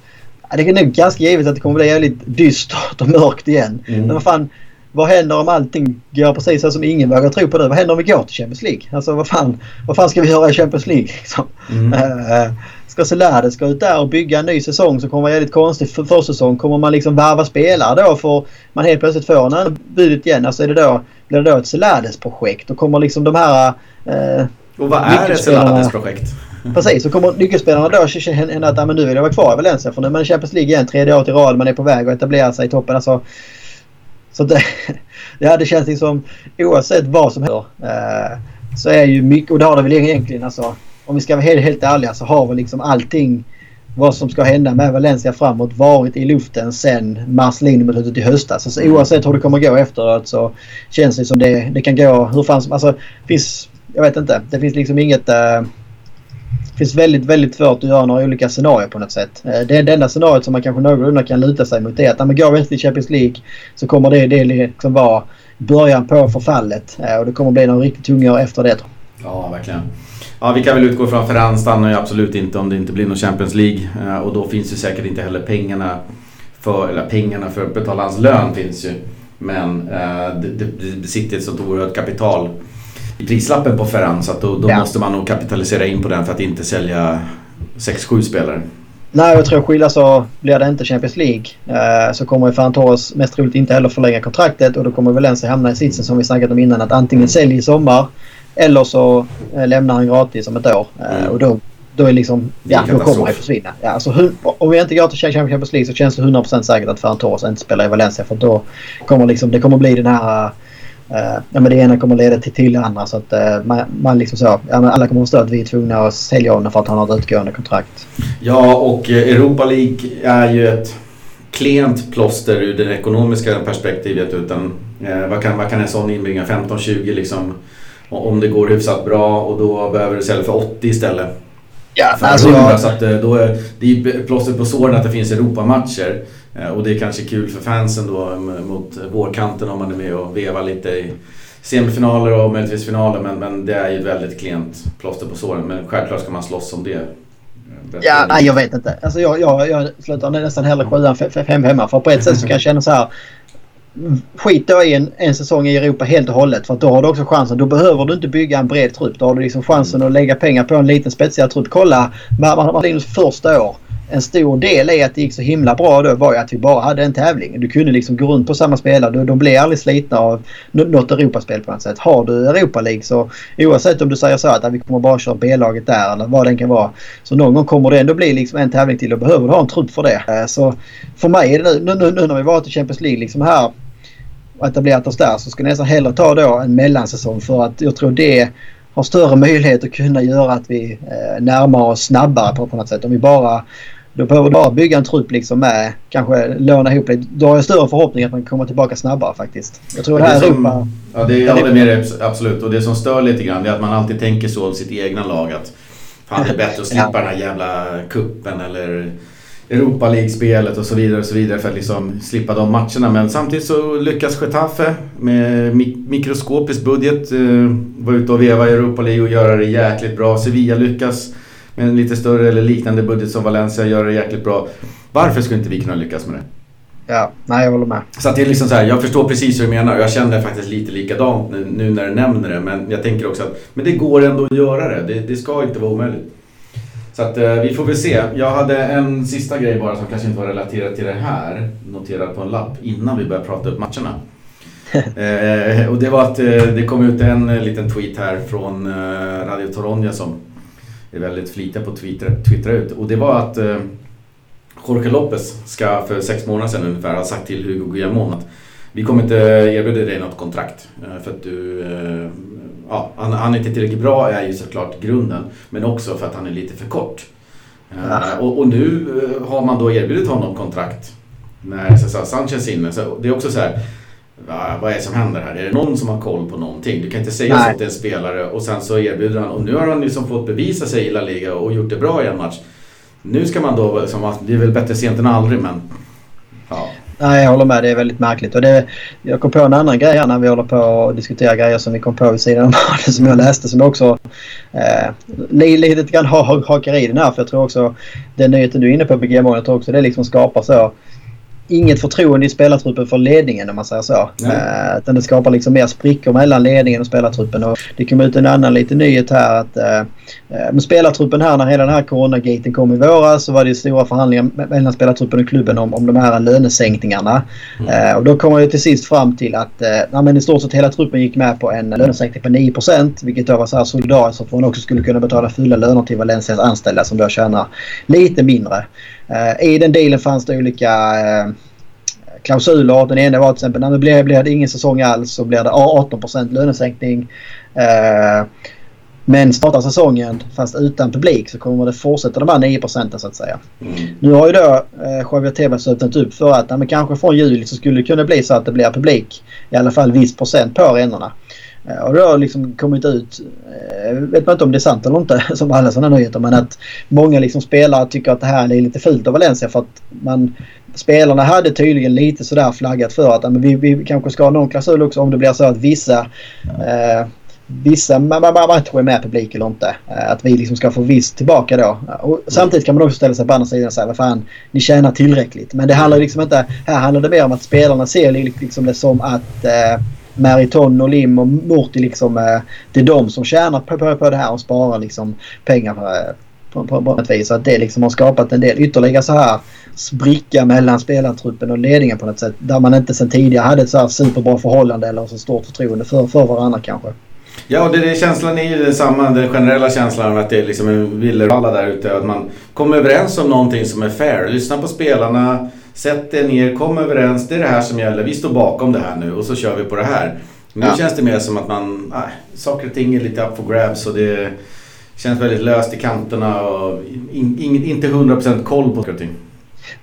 det är nog ganska givet att det kommer bli jävligt dystert och mörkt igen. Mm. Men vad fan, vad händer om allting går precis så som ingen vågar tro på nu? Vad händer om vi går till Champions League? Alltså vad fan, vad fan ska vi göra i Champions League? Liksom? Mm. Uh, ska Celades gå ut där och bygga en ny säsong som kommer vara väldigt konstig för försäsong. Kommer man liksom varva spelare då för man helt plötsligt får en budet igen. Alltså är det då, blir det då ett Celades-projekt och kommer liksom de här... Eh, och vad är ett Celades-projekt? Precis, så kommer nyckelspelarna då känna att ah, men nu vill jag vara kvar i Valencia för nu är man i Champions League igen tredje året i rad. Man är på väg att etablera sig i toppen. Alltså, så det, ja, det känns liksom oavsett vad som händer eh, så är ju mycket, och det har det väl egentligen alltså om vi ska vara helt, helt ärliga så har väl liksom allting vad som ska hända med Valencia framåt varit i luften sen mars-linjebeslutet i höstas. Alltså, oavsett hur det kommer gå efteråt så känns det som det, det kan gå hur fan som alltså, finns, Jag vet inte. Det finns liksom inget... Det finns väldigt, väldigt svårt att göra några olika scenarier på något sätt. Eh, det, det enda scenariot som man kanske någorlunda kan luta sig mot är att går man går väl till Champions League så kommer det, det liksom vara början på förfallet. Eh, och det kommer bli några riktigt tunga år efter det. Ja, verkligen. Ja, vi kan väl utgå från att Ferran stannar ju absolut inte om det inte blir någon Champions League. Eh, och då finns ju säkert inte heller pengarna för, eller pengarna för att betala hans lön finns ju. Men eh, det, det sitter ett sånt oerhört kapital prislappen på Ferran så att då, då ja. måste man nog kapitalisera in på den för att inte sälja 6-7 spelare. Nej, jag tror skilja så blir det inte Champions League eh, så kommer ju Ferran Torres mest troligt inte heller förlänga kontraktet och då kommer Valencia hamna i sitsen som vi snackat om innan att antingen sälja i sommar eller så eh, lämnar han gratis om ett år. Eh, mm. Och då, då, är liksom, ja, då kommer han försvinna. Ja, alltså, om vi inte går till Champions League så känns det 100% säkert att Ferran Torres inte spelar i Valencia. För då kommer liksom, det kommer bli den här... Uh, ja, men det ena kommer leda till, till det andra. Så att uh, man, man liksom så, ja, men alla kommer att förstå att vi är tvungna att sälja honom för att han har ett utgående kontrakt. Ja, och Europa League är ju ett klent plåster ur det ekonomiska perspektivet. Utan, eh, vad, kan, vad kan en sån inbringa? 15-20 liksom om det går hyfsat bra och då behöver du sälja för 80 istället. Ja, för alltså 100, jag... så att eh, då är, det är plåstret på såren att det finns Europamatcher. Eh, och det är kanske kul för fansen då mot vårkanten om man är med och vevar lite i semifinaler och möjligtvis finaler. Men, men det är ju ett väldigt klent plåster på såren. Men självklart ska man slåss om det. Ja, nej, jag vet inte. Alltså jag, jag, jag slutar nästan hellre sjuan fem hemma. För på ett sätt så kan jag känna så här skit då i en, en säsong i Europa helt och hållet. För då har du också chansen. Då behöver du inte bygga en bred trupp. Då har du liksom chansen att lägga pengar på en liten spetsigare trupp. Kolla Martinus första år en stor del i att det gick så himla bra då var ju att vi bara hade en tävling. Du kunde liksom gå runt på samma spelare. De blev aldrig slitna av något Europaspel på något sätt. Har du Europa League så oavsett om du säger så att ah, vi kommer bara köra B-laget där eller vad det kan vara. Så någon gång kommer det ändå bli liksom en tävling till och behöver du ha en trupp för det. Eh, så för mig är det nu, nu, nu när vi varit i Champions League liksom här och etablerat oss där så skulle jag nästan hellre ta då en mellansäsong för att jag tror det har större möjlighet att kunna göra att vi eh, närmar oss snabbare på, på något sätt. Om vi bara då behöver du bara bygga en trupp liksom med kanske låna ihop lite. Då har jag större förhoppning att man kommer tillbaka snabbare faktiskt. Jag tror det här det som, Europa... Ja, det, jag håller med dig absolut. Och det som stör lite grann är att man alltid tänker så om sitt egna lag. Att fan det är bättre att slippa ja. den här jävla kuppen eller Europa League-spelet och så vidare och så vidare för att liksom slippa de matcherna. Men samtidigt så lyckas Getafe med mikroskopisk budget eh, vara ute och veva i Europa League och göra det jäkligt bra. Sevilla lyckas med en lite större eller liknande budget som Valencia gör det jäkligt bra. Varför skulle inte vi kunna lyckas med det? Ja, nej jag håller med. Så att det är liksom så här, jag förstår precis hur du menar och jag känner faktiskt lite likadant nu, nu, när du nämner det. Men jag tänker också att men det går ändå att göra det. Det, det ska inte vara omöjligt. Så att eh, vi får väl se. Jag hade en sista grej bara som kanske inte var relaterad till det här. Noterad på en lapp innan vi började prata upp matcherna. eh, och det var att eh, det kom ut en eh, liten tweet här från eh, Radio Toronja som är väldigt flitiga på att twittra, twittra ut. Och det var att eh, Jorge Lopez ska för sex månader sedan ungefär ha sagt till Hugo Guillamon att vi kommer inte erbjuda dig något kontrakt eh, för att du eh, ja, han, han är inte tillräckligt bra är ju såklart grunden. Men också för att han är lite för kort. Ja. Och, och, nu har man då erbjudit honom kontrakt när Cesar Sanchez är inne. Så det är också så här, vad är det som händer här? Är det någon som har koll på någonting? Du kan inte säga Nej. så till en spelare och sen så erbjuder han och nu har han liksom fått bevisa sig i La Liga och gjort det bra i en match. Nu ska man då, liksom, det är väl bättre sent än aldrig men... Ja. Nej, jag håller med. Det är väldigt märkligt. Och det, jag kom på en annan grej här när vi håller på och diskuterar grejer som vi kom på vid sidan om som jag läste som också eh, lite grann hakar i den här. För jag tror också den nyheten du är inne på GMO, jag tror också det liksom skapar så inget förtroende i spelartruppen för ledningen om man säger så. Uh, utan det skapar liksom mer sprickor mellan ledningen och spelartruppen. Och det kom ut en annan liten nyhet här att uh, med spelartruppen här när hela den här coronagaten kom i våras så var det stora förhandlingar mellan spelartruppen och klubben om, om de här lönesänkningarna. Mm. Och då kom man ju till sist fram till att uh, men i stort sett hela truppen gick med på en lönesänkning på 9% vilket då var så här solidariskt att man också skulle kunna betala fulla löner till Valencias anställda som då tjänar lite mindre. Uh, I den dealen fanns det olika uh, klausuler. Den ena var till exempel när det blir, blir det ingen säsong alls så blir det 18 lönesänkning. Uh, men startar säsongen fast utan publik så kommer det fortsätta de här 9 procenten så att säga. Mm. Nu har ju då eh, Javier Tebas öppnat upp för att ja, men kanske från juli så skulle det kunna bli så att det blir publik. I alla fall viss procent på arenorna. Eh, och det har liksom kommit ut, eh, vet man inte om det är sant eller inte, som alla sådana nyheter, men att många liksom spelare tycker att det här är lite fult av Valencia för att man, spelarna hade tydligen lite sådär flaggat för att men vi, vi kanske ska ha någon klausul också om det blir så att vissa eh, vissa matcher är med publik eller inte. Eh, att vi liksom ska få visst tillbaka då. Och samtidigt kan man också ställa sig på andra sidan och säga vad fan, ni tjänar tillräckligt. Men det handlar liksom inte, här handlar det mer om att spelarna ser liksom det som att eh, Meriton och Lim och Morty liksom. Eh, det är de som tjänar på, på, på det här och sparar liksom pengar eh, på, på, på ett vis. Att det liksom har skapat en del ytterligare så här spricka mellan spelartruppen och ledningen på något sätt. Där man inte sedan tidigare hade ett så här superbra förhållande eller så stort förtroende för, för varandra kanske. Ja, det, det, känslan är ju detsamma. Den generella känslan att det är liksom en villervalla där ute. Att man kommer överens om någonting som är fair. Lyssna på spelarna. Sätt er ner, kom överens. Det är det här som gäller. Vi står bakom det här nu och så kör vi på det här. Nu ja. känns det mer som att man... Nej, saker och ting är lite up for grabs och det känns väldigt löst i kanterna och in, in, inte 100% koll på saker och ting.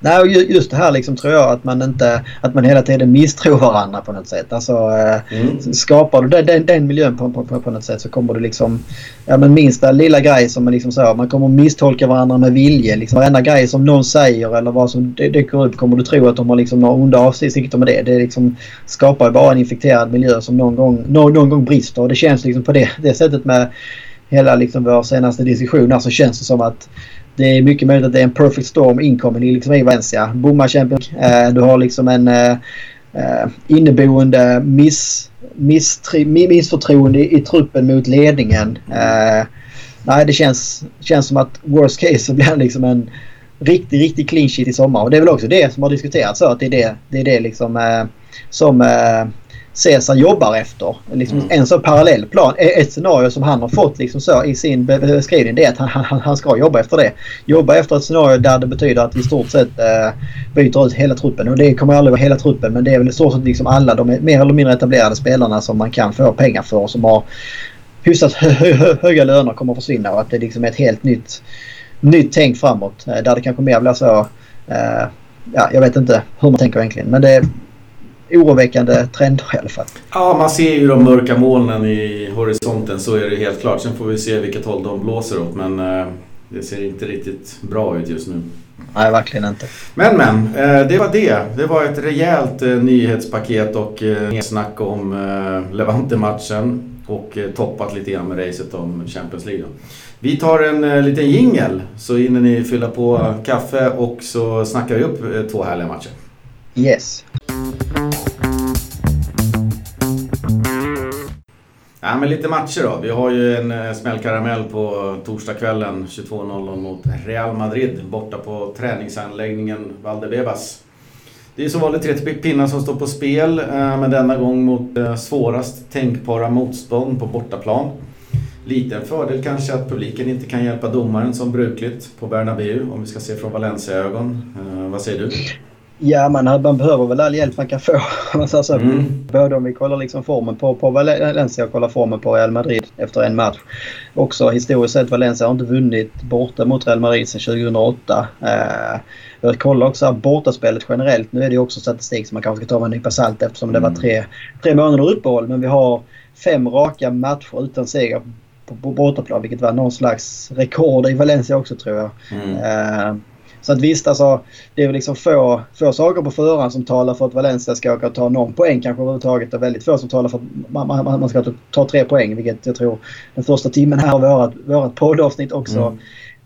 Nej, just det här liksom tror jag att man inte att man hela tiden misstror varandra på något sätt. Alltså eh, mm. skapar du den, den miljön på, på, på, något sätt så kommer du liksom ja men minsta lilla grej som man liksom så man kommer misstolka varandra med vilje. Liksom varenda grej som någon säger eller vad som dyker upp kommer du tro att de har liksom några onda avsikter med det. Det liksom skapar bara en infekterad miljö som någon gång, någon, någon gång brister och det känns liksom på det, det sättet med hela liksom vår senaste diskussion här så känns det som att det är mycket möjligt att det är en perfect storm inkommen liksom i Valencia. Bommar Champions eh, Du har liksom en eh, eh inneboende miss, misstri, missförtroende i, i truppen mot ledningen. Eh, nej, det känns, känns som att worst case så blir det liksom en riktig, riktig clean sheet i sommar. Och det är väl också det som har diskuterats så att det är det, det, är det liksom eh, som eh, Cesar jobbar efter. Liksom mm. En så parallell plan. Ett scenario som han har fått liksom så i sin beskrivning det är att han, han, han ska jobba efter det. Jobba efter ett scenario där det betyder att i stort sett eh, byter ut hela truppen. Och det kommer aldrig vara hela truppen men det är väl i stort sett liksom alla de mer eller mindre etablerade spelarna som man kan få pengar för och som har hyfsat hö hö höga löner kommer att försvinna och att det liksom är ett helt nytt, nytt tänk framåt. Eh, där det kanske mer blir så eh, ja, jag vet inte hur man tänker egentligen. Men det, oroväckande trender i alla fall. Ja, man ser ju de mörka molnen i horisonten, så är det helt klart. Sen får vi se vilket håll de blåser åt, men eh, det ser inte riktigt bra ut just nu. Nej, verkligen inte. Men men, eh, det var det. Det var ett rejält eh, nyhetspaket och snack om Levante-matchen och toppat lite grann med racet om Champions League. Vi tar en liten jingel så hinner ni fylla på kaffe och så snackar vi upp två härliga matcher. Yes. Ja, men lite matcher då. Vi har ju en eh, smällkaramell på torsdagskvällen 22.00 mot Real Madrid borta på träningsanläggningen Valdebebas. Det är som vanligt tre pinnar som står på spel, eh, men denna gång mot eh, svårast tänkbara motstånd på bortaplan. Liten fördel kanske att publiken inte kan hjälpa domaren som brukligt på Bernabéu om vi ska se från Valencia-ögon. Vad säger du? Ja, man, man behöver väl all hjälp man kan få. alltså, mm. Både om vi kollar liksom formen på, på Valencia och kollar formen på Real Madrid efter en match. Också historiskt sett, Valencia har inte vunnit borta mot Real Madrid sedan 2008. Eh, jag kollar också bortaspelet generellt. Nu är det också statistik som man kanske ska ta med en nypa salt eftersom mm. det var mm. tre, tre månader uppehåll. Men vi har fem raka matcher utan seger på, på bortaplan vilket var någon slags rekord i Valencia också tror jag. Mm. Eh, så att visst, alltså, det är väl liksom få, få saker på förhand som talar för att Valencia ska åka och ta någon poäng kanske överhuvudtaget. Och väldigt få som talar för att man, man, man ska ta tre poäng, vilket jag tror den första timmen här av vårat, vårat poddavsnitt också mm.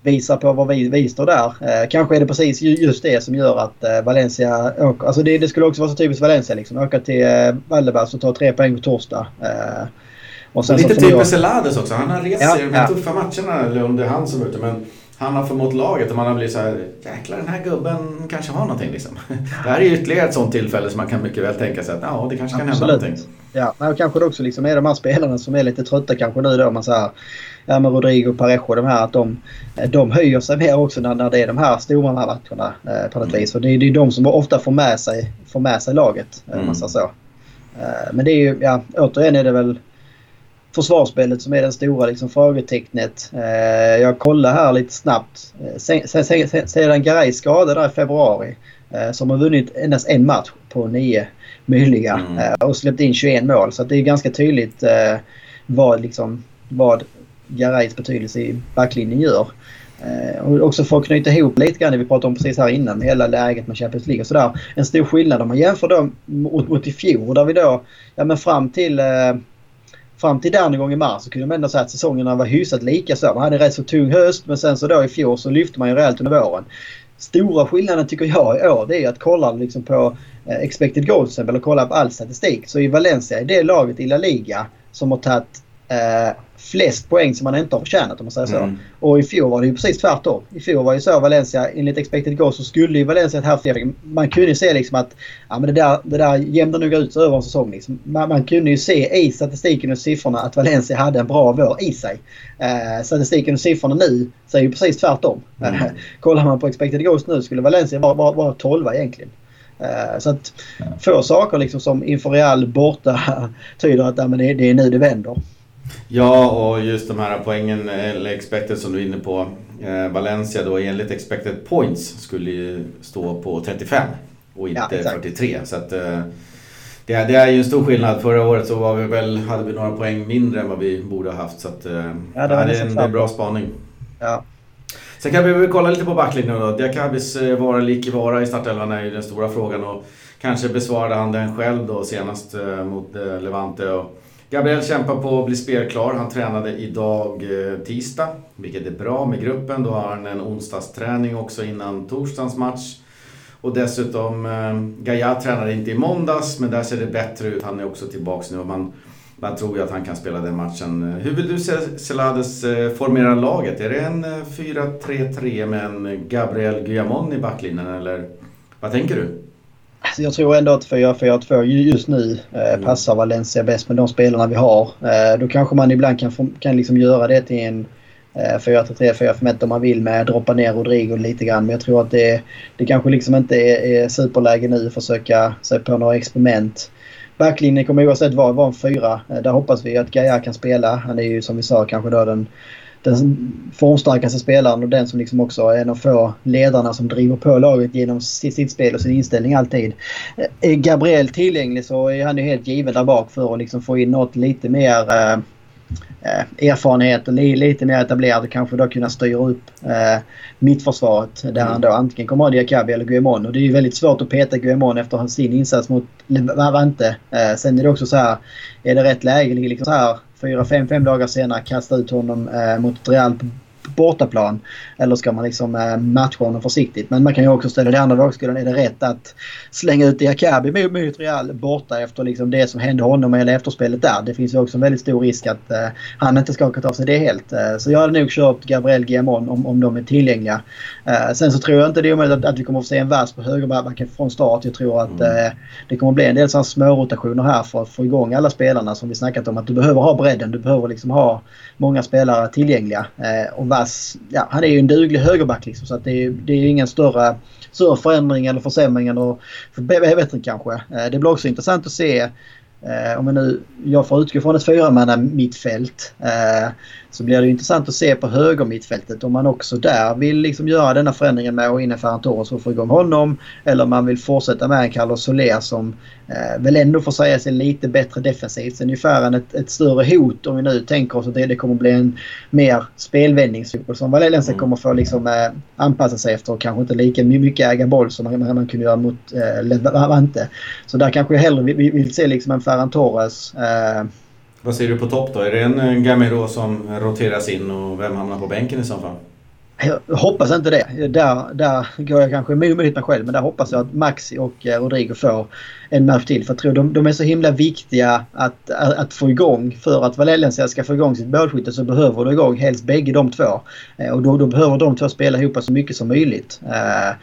visar på var vi, vi står där. Eh, kanske är det precis just det som gör att eh, Valencia åker. Alltså det, det, skulle också vara så typiskt Valencia liksom. Åka till eh, Valdebas och ta tre poäng på torsdag. Eh, och sen lite typiskt Celades också. Han har rest sig ja, i de här ja. tuffa matcherna, eller om det är han som är ute. Men han har förmått laget och man har blivit så här, jäklar den här gubben kanske har någonting liksom. Det här är ytterligare ett sånt tillfälle som man kan mycket väl tänka sig att ja, det kanske kan Absolut. hända någonting. Ja, och kanske det också liksom är de här spelarna som är lite trötta kanske nu då. Man säger, ja med Rodrigo Parejo de här att de, de höjer sig mer också när, när det är de här stora matcherna eh, på något mm. vis. För det, det är de som ofta får med sig, får med sig laget. Mm. man säger så. Eh, men det är ju, ja återigen är det väl försvarsspelet som är den stora liksom, frågetecknet. Eh, jag kollar här lite snabbt. Eh, sedan Garay skadade där i februari eh, så har man vunnit endast en match på nio möjliga mm. eh, och släppt in 21 mål. Så det är ganska tydligt eh, vad, liksom, vad Garays betydelse i backlinjen gör. Eh, och också för att knyta ihop lite grann det vi pratade om precis här innan hela läget med Champions League och sådär. En stor skillnad om man jämför då mot, mot i fjol där vi då, ja men fram till fram till där någon gång i mars så kunde man ändå säga att säsongerna var hyfsat lika. Så man hade en rätt så tung höst men sen så då i fjol så lyfte man ju rejält under våren. Stora skillnaden tycker jag i år det är att kolla liksom på eh, expected goals eller kolla på all statistik. Så i Valencia är det laget i La Liga som har tagit eh, flest poäng som man inte har förtjänat om man säger så. Mm. Och i fjol var det ju precis tvärtom. I fjol var ju så Valencia enligt expected goals så skulle ju Valencia haft fler. Man kunde ju se liksom att ja, men det där, det där jämnar nog ut sig över en säsong. Liksom. Man, man, kunde ju se i statistiken och siffrorna att Valencia hade en bra vår i sig. Eh, statistiken och siffrorna nu säger ju precis tvärtom. Mm. Eh, kollar man på expected goals nu skulle Valencia vara, vara, vara 12 egentligen. Uh, så att få saker liksom som inför Real borta tyder att ja, men det, det är nu det vänder. Ja, och just de här poängen, eller expected som du är inne på. Eh, Valencia då enligt expected points skulle ju stå på 35 och inte ja, 43. Så att, eh, det, det, är ju en stor skillnad. Förra året så var vi väl, hade vi några poäng mindre än vad vi borde ha haft. Så att, eh, ja, det, är en, det är en bra spaning. Ja. Sen kan vi väl kolla lite på backlinjen då. Diakabis vara lik i vara i startelvan är ju den stora frågan. Och kanske besvarade han den själv då senast eh, mot eh, Levante. Och, Gabriel kämpar på att bli spelklar. Han tränade idag eh, tisdag, vilket är bra med gruppen. Då har han en onsdagsträning också innan torsdagens match. Och dessutom, eh, Gaia tränade inte i måndags, men där ser det bättre ut. Han är också tillbaks nu. Och man man tror ju att han kan spela den matchen. Hur vill du se Celades eh, formera laget? Är det en 4-3-3 med en Gabriel Guillamon i backlinjen eller vad tänker du? Jag tror ändå att 4-4-2 just nu eh, passar Valencia bäst med de spelarna vi har. Eh, då kanske man ibland kan, få, kan liksom göra det till en eh, 4-3-3, 4-5-1 om man vill med droppa ner Rodrigo lite grann. Men jag tror att det, det kanske liksom inte är, är superläge nu att försöka sig på några experiment. Backlinjen kommer oavsett vara var en fyra. Eh, där hoppas vi att Gaia kan spela. Han är ju som vi sa kanske då den den formstarkaste spelaren och den som liksom också är en av få ledarna som driver på laget genom sitt, sitt spel och sin inställning alltid. Är Gabriel tillgänglig så är han ju helt given där bak för att liksom få in något lite mer eh, eh erfarenhet och lite mer etablerad och kanske då kunna styra upp eh, mittförsvaret där mm. han då antingen kommer ha Diakabi eller Guemon. Och det är ju väldigt svårt att peta Guemon efter sin insats mot Levante. Eh, sen är det också så här, är det rätt läge liksom så här fyra, fem, fem dagar senare kasta ut honom eh, mot Real bortaplan? Eller ska man liksom eh, matcha honom försiktigt? Men man kan ju också ställa det andra vågskålen. Är det rätt att slänga ut Diakabi mot, Real borta efter liksom det som hände honom eller efterspelet där? Det finns ju också en väldigt stor risk att eh, han inte skakat av sig det helt. Eh, så jag hade nog kört Gabriel Guillamon om, om de är tillgängliga. Eh, sen så tror jag inte det är omöjligt att, att vi kommer att få se en vers på högerbacken från start. Jag tror att mm. Det kommer att bli en del sådana smårotationer här för att få igång alla spelarna som vi snackat om. Att du behöver ha bredden. Du behöver liksom ha många spelare tillgängliga. Och Vass, ja, han är ju en duglig högerback liksom, så att det, är, det är ingen större, större förändring eller försämring eller förbättring kanske. Eh, det blir också intressant att se eh, om jag nu, jag får utgå från ett fyramanna mittfält. Eh, så blir det intressant att se på höger mittfältet om man också där vill liksom göra denna förändringen med att få in en Ferran Torres för att få igång honom. Eller om man vill fortsätta med en Carlos Soler som väl ändå får säga sig lite bättre defensivt. Ungefär en, ett, ett större hot om vi nu tänker oss att det, det kommer bli en mer spelvändningsfotboll som Valencia mm. kommer få liksom, eh, anpassa sig efter och kanske inte lika mycket äga boll som man, man kunde göra mot eh, Levante. Så där kanske jag hellre vill, vill se liksom en Ferran Torres eh, vad ser du på topp då? Är det en Gamero som roteras in och vem hamnar på bänken i så fall? Jag hoppas inte det. Där, där går jag kanske emot mig själv men där hoppas jag att Maxi och eh, Rodrigo får en match till. För jag tror de, de är så himla viktiga att, att, att, få igång. För att Valencia ska få igång sitt målskytte så behöver du igång helst bägge de två. Eh, och då, då behöver de två spela ihop så mycket som möjligt. Eh,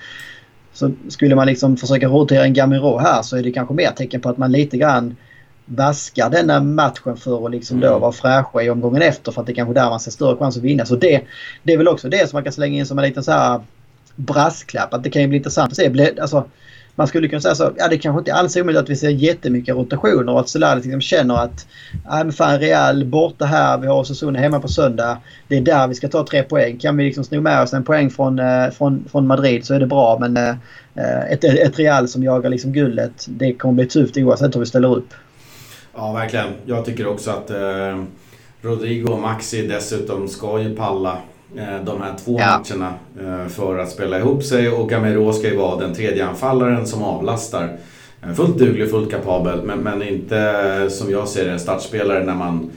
så skulle man liksom försöka rotera en Gamiro här så är det kanske mer tecken på att man lite grann vaskar denna matchen för att liksom då mm. vara fräscha i omgången efter för att det är kanske där man ser större chans att vinna. Så det, det är väl också det som man kan slänga in som en liten så här brasklapp. Att det kan ju bli intressant att se. Alltså, man skulle kunna säga så, ja det kanske inte alls är omöjligt att vi ser jättemycket rotationer och att Solari liksom känner att ja men fan Real borta här, vi har Osasuna hemma på söndag. Det är där vi ska ta tre poäng. Kan vi liksom sno med oss en poäng från, eh, från, från Madrid så är det bra men eh, ett, ett Real som jagar liksom guldet, det kommer bli tufft oavsett hur vi ställer upp. Ja, verkligen. Jag tycker också att eh, Rodrigo och Maxi dessutom ska ju palla eh, de här två ja. matcherna eh, för att spela ihop sig och Gamero ska ju vara den tredje anfallaren som avlastar. Eh, fullt duglig, fullt kapabel men, men inte som jag ser det en startspelare när man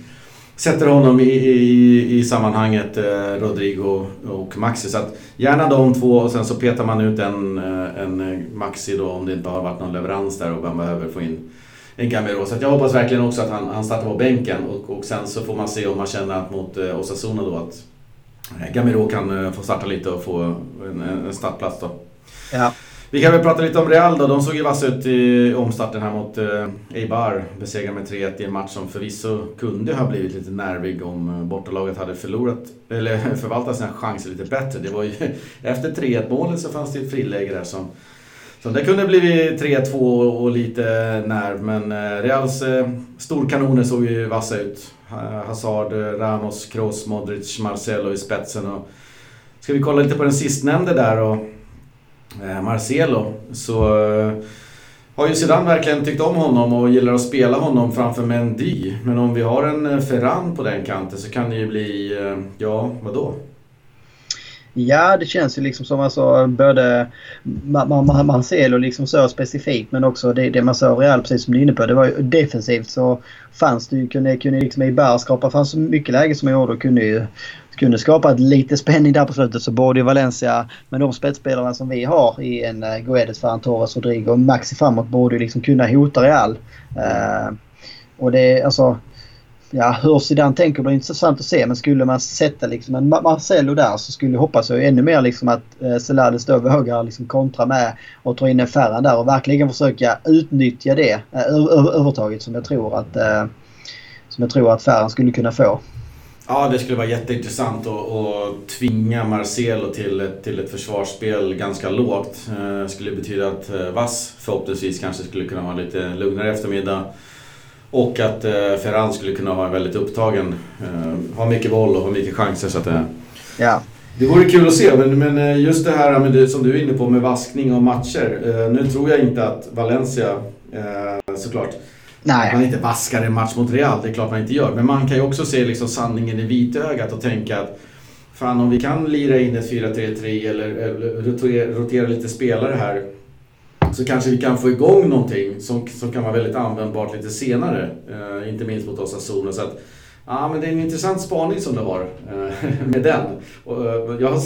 sätter honom i, i, i sammanhanget eh, Rodrigo och Maxi. Så att gärna de två och sen så petar man ut en, eh, en Maxi då om det inte har varit någon leverans där och man behöver få in en Gamero. Så jag hoppas verkligen också att han, han startar på bänken och, och sen så får man se om man känner att mot eh, Osasuna då att eh, Gamero kan eh, få starta lite och få en, en startplats då. Ja. Vi kan väl prata lite om Real då. De såg ju vassa ut i omstarten här mot eh, Eibar. Besegrade med 3-1 i en match som förvisso kunde ha blivit lite nervig om eh, bortalaget hade förlorat, eller förvaltat sina chanser lite bättre. Det var ju, efter 3-1 målet så fanns det ett friläge där som så det kunde blivit 3-2 och lite nerv, men eh, Reals eh, storkanoner såg ju vassa ut. Hazard, eh, Ramos, Kroos, Modric, Marcelo i spetsen. Och ska vi kolla lite på den sistnämnde där och Marcelo så har ju Zidane verkligen tyckt om honom och gillar att spela honom framför Mendy. Men om vi har en Ferran på den kanten så kan det ju bli, ja vadå? Ja, det känns ju liksom som alltså både Marcelo liksom så specifikt men också det, det man såg Real precis som du är inne på. Det var ju defensivt så fanns det ju, kunde, kunde liksom i bär skapa, fanns så mycket läge som gjorde och kunde ju kunde skapa lite spänning där på slutet så borde ju Valencia med de spetsspelarna som vi har i en uh, Guedes, Ferran Torres, Rodrigo och Maxi framåt borde ju liksom kunna hota Real. Uh, och det alltså ja, hur Zidane tänker blir intressant att se. Men skulle man sätta liksom en Marcelo där så skulle jag hoppas jag ännu mer liksom att eh, då vågar liksom kontra med och ta in en Ferran där och verkligen försöka utnyttja det eh, övertaget som jag tror att eh, som jag tror att Ferran skulle kunna få. Ja, det skulle vara jätteintressant att, att tvinga Marcelo till ett, till ett försvarsspel ganska lågt. Det skulle betyda att eh, Vass förhoppningsvis kanske skulle kunna ha lite lugnare eftermiddag. Och att eh, Ferran skulle kunna vara väldigt upptagen. Ha mycket boll och ha mycket chanser. Så att, ja. Det vore kul att se, men, men just det här med det, som du är inne på med vaskning av matcher. Nu tror jag inte att Valencia, såklart, Nej. Man inte vaskar en match mot Real, det är klart man inte gör. Men man kan ju också se liksom sanningen i vitögat och tänka att Fan om vi kan lira in ett 4-3-3 eller, eller rotera, rotera, lite spelare här så kanske vi kan få igång någonting som, som kan vara väldigt användbart lite senare. Uh, inte minst mot Osasuna. Så att, ja, men det är en intressant spaning som du har uh, med den. Och, uh, jag, har,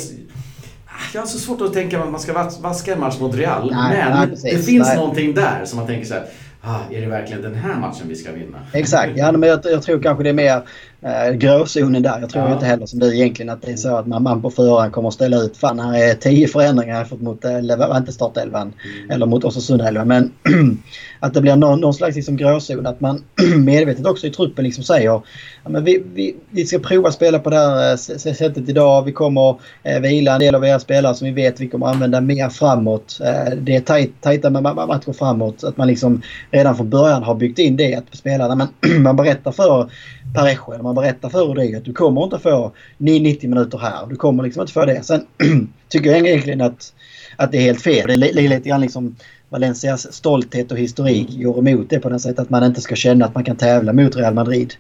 jag har så svårt att tänka att man ska vaska en match mot Real. Nej, men nej, det finns nej. någonting där som man tänker så här ah, är det verkligen den här matchen vi ska vinna? Exakt, ja, men jag, jag tror kanske det är mer eh, gråzonen där. Jag tror ja. inte heller som du egentligen att det är så att man, man på förhand kommer att ställa ut fan här är tio förändringar mot, eller inte startelvan mm. eller mot Osasundaelvan. Men att det blir någon, någon slags liksom gråzon. Att man medvetet också i truppen liksom säger ja, men vi, vi, vi ska prova att spela på det här eh, sättet idag. Vi kommer eh, vila en del av era spelare som vi vet vi kommer använda mer framåt. Eh, det är tajt, tajta matcher framåt. Att man liksom redan från början har byggt in det att spelarna man, man berättar för Parejo eller man berättar för Rodrigo att du kommer inte få 90 minuter här. Du kommer liksom inte få det. Sen tycker jag egentligen att, att det är helt fel. Det är lite grann liksom Valencias stolthet och historik går emot det på det sättet att man inte ska känna att man kan tävla mot Real Madrid.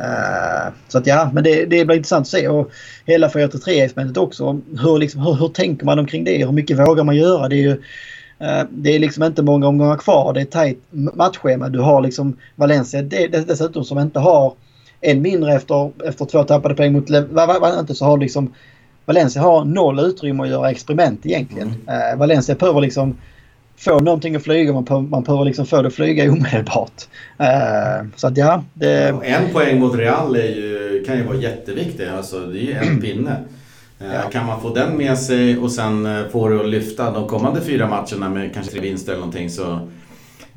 Uh, så att ja, men det, det blir intressant att se. Och hela 4-3-experimentet också. Hur, liksom, hur, hur tänker man omkring det? Hur mycket vågar man göra? Det är ju uh, det är liksom inte många omgångar kvar. Det är tajt matchschema. Du har liksom Valencia det, dessutom som inte har än mindre efter, efter två tappade poäng mot Levante så har liksom Valencia har noll utrymme att göra experiment egentligen. Mm. Uh, Valencia behöver liksom få någonting att flyga. Man behöver, man behöver liksom få det att flyga omedelbart. Uh, så att ja. Det... En poäng mot Real ju, kan ju vara jätteviktig. Alltså, det är ju en mm. pinne. Uh, ja. Kan man få den med sig och sen få det att lyfta de kommande fyra matcherna med kanske tre vinster eller någonting så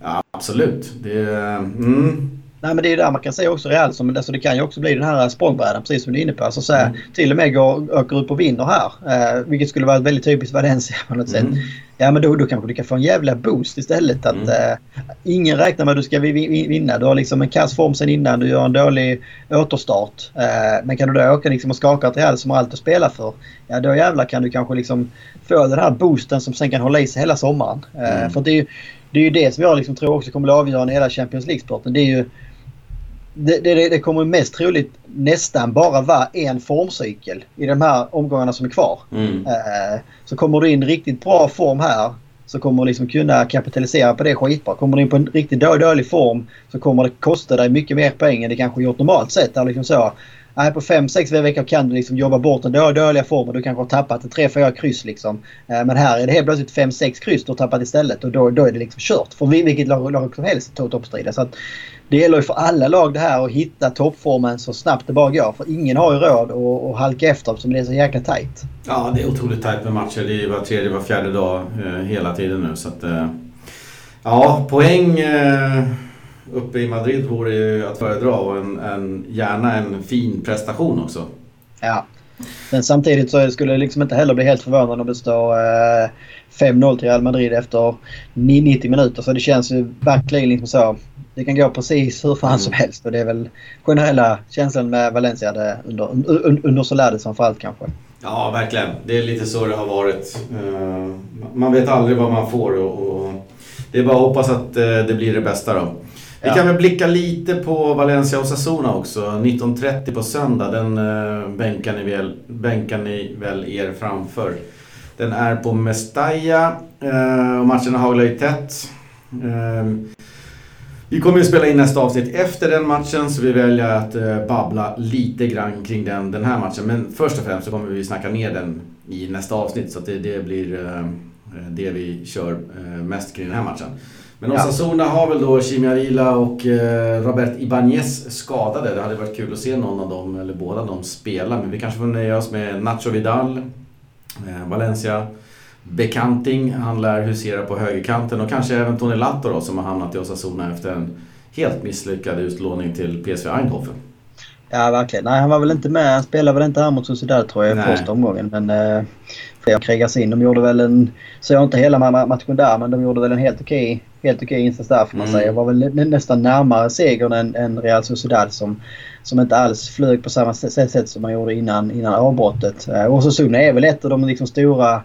ja, absolut. Det, mm, Nej men det är där man kan se också Real som, alltså det kan ju också bli den här språngbrädan precis som du är inne på. Alltså så här, mm. Till och med går, åker upp och vinner här. Eh, vilket skulle vara väldigt typiskt Valencia på något mm. sätt. Ja men då, då kanske du kan få en jävla boost istället. Att mm. eh, ingen räknar med att du ska vinna. Du har liksom en kass form sen innan. Du gör en dålig återstart. Eh, men kan du då åka liksom och skaka ett Real som har allt att spela för. Ja då jävlar kan du kanske liksom få den här boosten som sen kan hålla i sig hela sommaren. Eh, mm. För det är, ju, det är ju det som jag liksom tror också kommer att avgöra hela Champions League-sporten. Det är ju det, det, det, kommer mest troligt nästan bara vara en formcykel i de här omgångarna som är kvar. Mm. Eh, så kommer du in riktigt bra form här så kommer du liksom kunna kapitalisera på det skitbra. Kommer du in på en riktigt dålig form så kommer det kosta dig mycket mer pengar än det kanske gjort normalt sett. Där liksom så, Nej, på 5-6 veckor kan du liksom jobba bort den dåliga formen. Du kanske har tappat 3-4 kryss. Liksom. Eh, men här är det helt plötsligt 5-6 kryss du har tappat istället och då, då är det liksom kört för vilket lag, lag som helst i toppstriden. Så det gäller ju för alla lag det här att hitta toppformen så snabbt det bara går. För ingen har ju råd att, att halka efter eftersom det är så jäkla tajt. Ja, det är otroligt tajt med matcher. Det är var tredje, var fjärde dag eh, hela tiden nu. Så att, eh, ja, poäng eh, uppe i Madrid vore ju att föredra och en, en, gärna en fin prestation också. Ja. Men samtidigt så skulle det liksom inte heller bli helt förvånande om det står eh, 5-0 till Real Madrid efter 90 minuter. Så det känns ju verkligen liksom så. Det kan gå precis hur fan mm. som helst och det är väl generella känslan med Valencia det under, under, under Solades framförallt kanske. Ja, verkligen. Det är lite så det har varit. Uh, man vet aldrig vad man får och, det är bara att hoppas att uh, det blir det bästa då. Vi kan väl blicka lite på Valencia och Sassona också. 19.30 på söndag. Den uh, bänkar, ni väl, bänkar ni väl er framför. Den är på Mestalla och matcherna haglar ju tätt. Vi kommer ju spela in nästa avsnitt efter den matchen så vi väljer att uh, babbla lite grann kring den, den här matchen. Men först och främst så kommer vi snacka ner den i nästa avsnitt så det, det blir det vi kör mest kring den här matchen. Men Osasuna ja. har väl då Chimiavila och eh, Robert Ibanez skadade. Det hade varit kul att se någon av dem, eller båda dem, spela. Men vi kanske får nöja oss med Nacho Vidal, eh, Valencia, Bekanting, han lär husera på högerkanten och kanske även Tony Latto då, som har hamnat i Osasuna efter en helt misslyckad utlåning till PSV Eindhoven. Ja, verkligen. Nej, han var väl inte med. Han spelade väl inte här mot Sociedad tror jag första omgången. Men eh, fler krigas in. De gjorde väl en... Så jag inte hela matchen där, men de gjorde väl en helt okej, helt okej insats där får man mm. säga. Var väl nästan närmare segern än, än Real Sociedad som, som inte alls flög på samma sätt som man gjorde innan, innan avbrottet. Eh, och Osasuna är väl ett av de liksom stora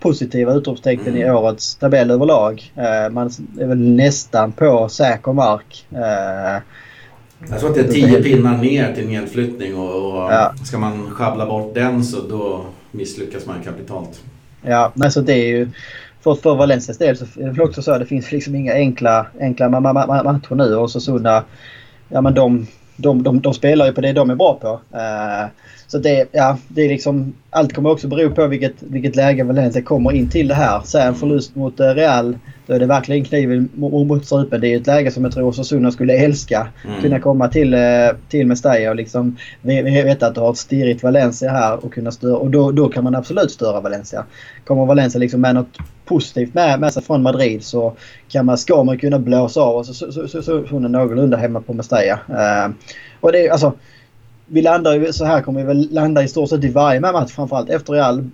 positiva utropstecknen mm. i årets tabell överlag. Eh, man är väl nästan på säker mark. Eh, jag tror att det är tio pinnar ner till nedflyttning och, och ja. ska man schabbla bort den så då misslyckas man kapitalt. Ja, men så det är ju... För, för Valencias del så är det också så att det finns liksom inga enkla, enkla matcher nu och så Sunda... Ja men de, de, de, de spelar ju på det de är bra på. Uh, så det, ja, det är liksom, allt kommer också bero på vilket, vilket läge Valencia kommer in till det här. Säg en förlust mot eh, Real, då är det verkligen kniven mot strupen. Det är ett läge som jag tror Osasuna skulle älska. Mm. Kunna komma till, eh, till Mestalla och liksom veta att du har ett stirrigt Valencia här och kunna störa. Och då, då kan man absolut störa Valencia. Kommer Valencia liksom med något positivt med, med sig från Madrid så kan man, ska man kunna blåsa av så någorlunda hemma på Mestalla. Uh, och det är alltså vi landar ju, så här kommer vi väl landa i stort sett i varje match framförallt efter Real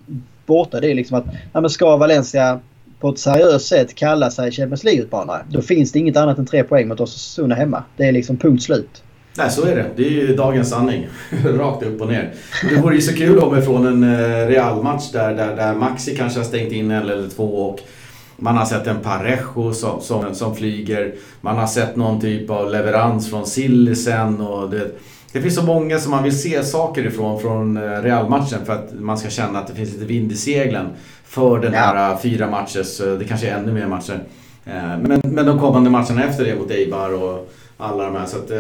borta. Det är liksom att ja, men ska Valencia på ett seriöst sätt kalla sig Champions League-utmanare då finns det inget annat än tre poäng mot Osasuna hemma. Det är liksom punkt slut. Nej, så är det. Det är ju dagens sanning. Rakt upp och ner. Det vore ju så kul om från en eh, Real-match där, där, där Maxi kanske har stängt in en eller två och man har sett en Parejo som, som, som flyger. Man har sett någon typ av leverans från Sillisen och det, det finns så många som man vill se saker ifrån från eh, Real-matchen för att man ska känna att det finns lite vind i seglen för den här ja. Eh, fyra matchers, eh, det kanske är ännu mer matcher. Men, men de kommande matcherna efter det mot Eibar och alla de här. Så att,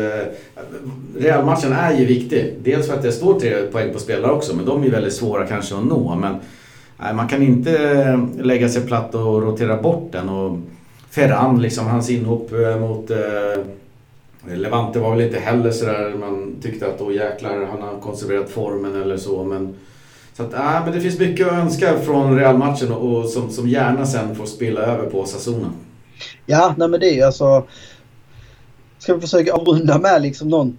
Real-matchen är ju viktig. Dels för att det står tre poäng på spelare också, men de är väldigt svåra kanske att nå. Men nej, man kan inte lägga sig platt och rotera bort den. Och Ferran, liksom hans inhopp mot Levante var väl inte heller sådär man tyckte att då jäklar han har konserverat formen eller så. Men, så att, äh, men det finns mycket att önska från Real-matchen och, och som, som gärna sen får spela över på Sassona. Ja, nej men det är ju alltså... Ska vi försöka avrunda med liksom någon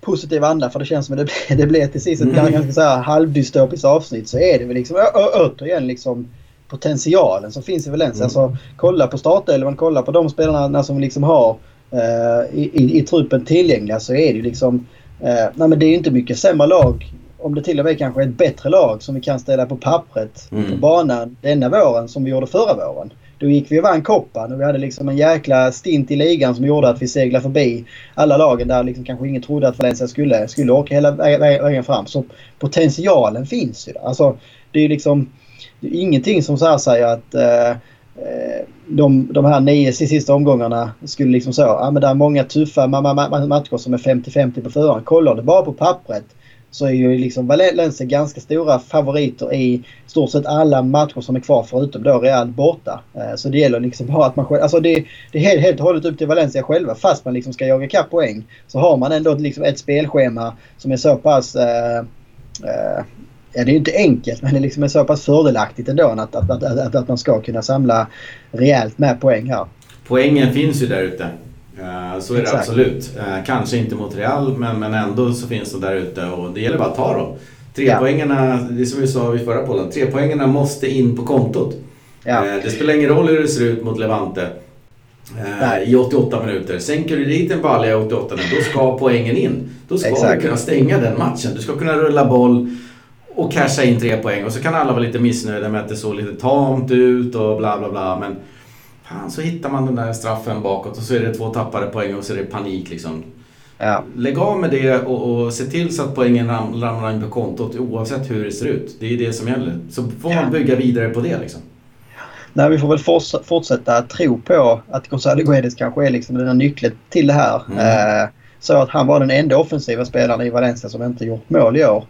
positiv anda för det känns som att det, det blev till sist ett mm. ganska så här halvdystopiskt avsnitt så är det väl liksom återigen liksom potentialen som finns i Valencia. Mm. Alltså kolla på startelvan, kolla på de spelarna som liksom har Eh, i, i, i truppen tillgängliga så är det ju liksom... Eh, nej men det är inte mycket sämre lag. Om det till och med kanske är ett bättre lag som vi kan ställa på pappret mm. på banan denna våren som vi gjorde förra våren. Då gick vi och vann koppan och vi hade liksom en jäkla stint i ligan som gjorde att vi seglade förbi alla lagen där liksom kanske ingen trodde att Valencia skulle, skulle åka hela vägen fram. Så potentialen finns ju där. Alltså, det är ju liksom... Det är ingenting som så säger att eh, Eh, de, de här nio sista omgångarna skulle liksom så, ja men det är många tuffa matcher som är 50-50 på förhand. Kollar du bara på pappret så är ju liksom Valencia ganska stora favoriter i stort sett alla matcher som är kvar förutom då Real borta. Eh, så det gäller liksom bara att man själv, alltså det, det är helt, helt och hållet upp till Valencia själva fast man liksom ska jaga kapp poäng. Så har man ändå liksom ett spelschema som är så pass eh, eh, ja, det är ju inte enkelt men det liksom är så pass fördelaktigt ändå att, att, att, att, att man ska kunna samla rejält med poäng här. Poängen finns ju där ute. Eh, så är Exakt. det absolut. Eh, kanske inte mot Real men, men ändå så finns de där ute och det gäller bara att ta dem. Trepoängarna, ja. det som vi sa i förra podden, trepoängarna måste in på kontot. Ja. Eh, det spelar ingen roll hur det ser ut mot Levante. Nej. i 88 minuter. Sänker du dit en balja i 88 då ska poängen in. Då ska Exakt. du kunna stänga den matchen. Du ska kunna rulla boll och casha in tre poäng. Och så kan alla vara lite missnöjda med att det såg lite tamt ut och bla bla bla. Men fan, så hittar man den där straffen bakåt och så är det två tappade poäng och så är det panik liksom. Ja. Lägg av med det och, och se till så att poängen ram, ramlar in på kontot oavsett hur det ser ut. Det är det som gäller. Så får man bygga vidare på det liksom. Nej, vi får väl fortsätta tro på att Gonzalo Guedes kanske är liksom den här nyckeln till det här. Mm. Eh, så att han var den enda offensiva spelaren i Valencia som inte gjort mål i år.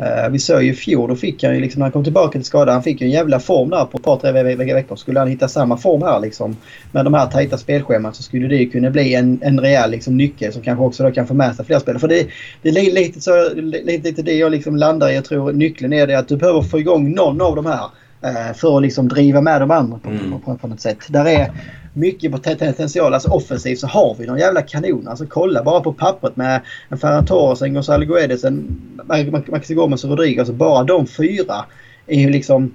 Uh, vi såg ju i fjol, då fick han ju liksom, när han kom tillbaka till skada, han fick ju en jävla form där på ett par tre veckor. Skulle han hitta samma form här liksom med de här tajta spelschemat så skulle det ju kunna bli en, en rejäl liksom, nyckel som kanske också då kan få med sig fler spelare. För det, det är lite, så, lite, lite det jag liksom landar i. Jag tror nyckeln är det att du behöver få igång någon av de här uh, för att liksom driva med de andra på, mm. på, på, något sätt. Där är mycket potential. Alltså offensivt så har vi någon jävla kanon. Alltså kolla bara på pappret med en Ferran Torres, en Gonzalo Guedes, en Maxi Gomez och Rodriguez. Alltså bara de fyra är ju liksom...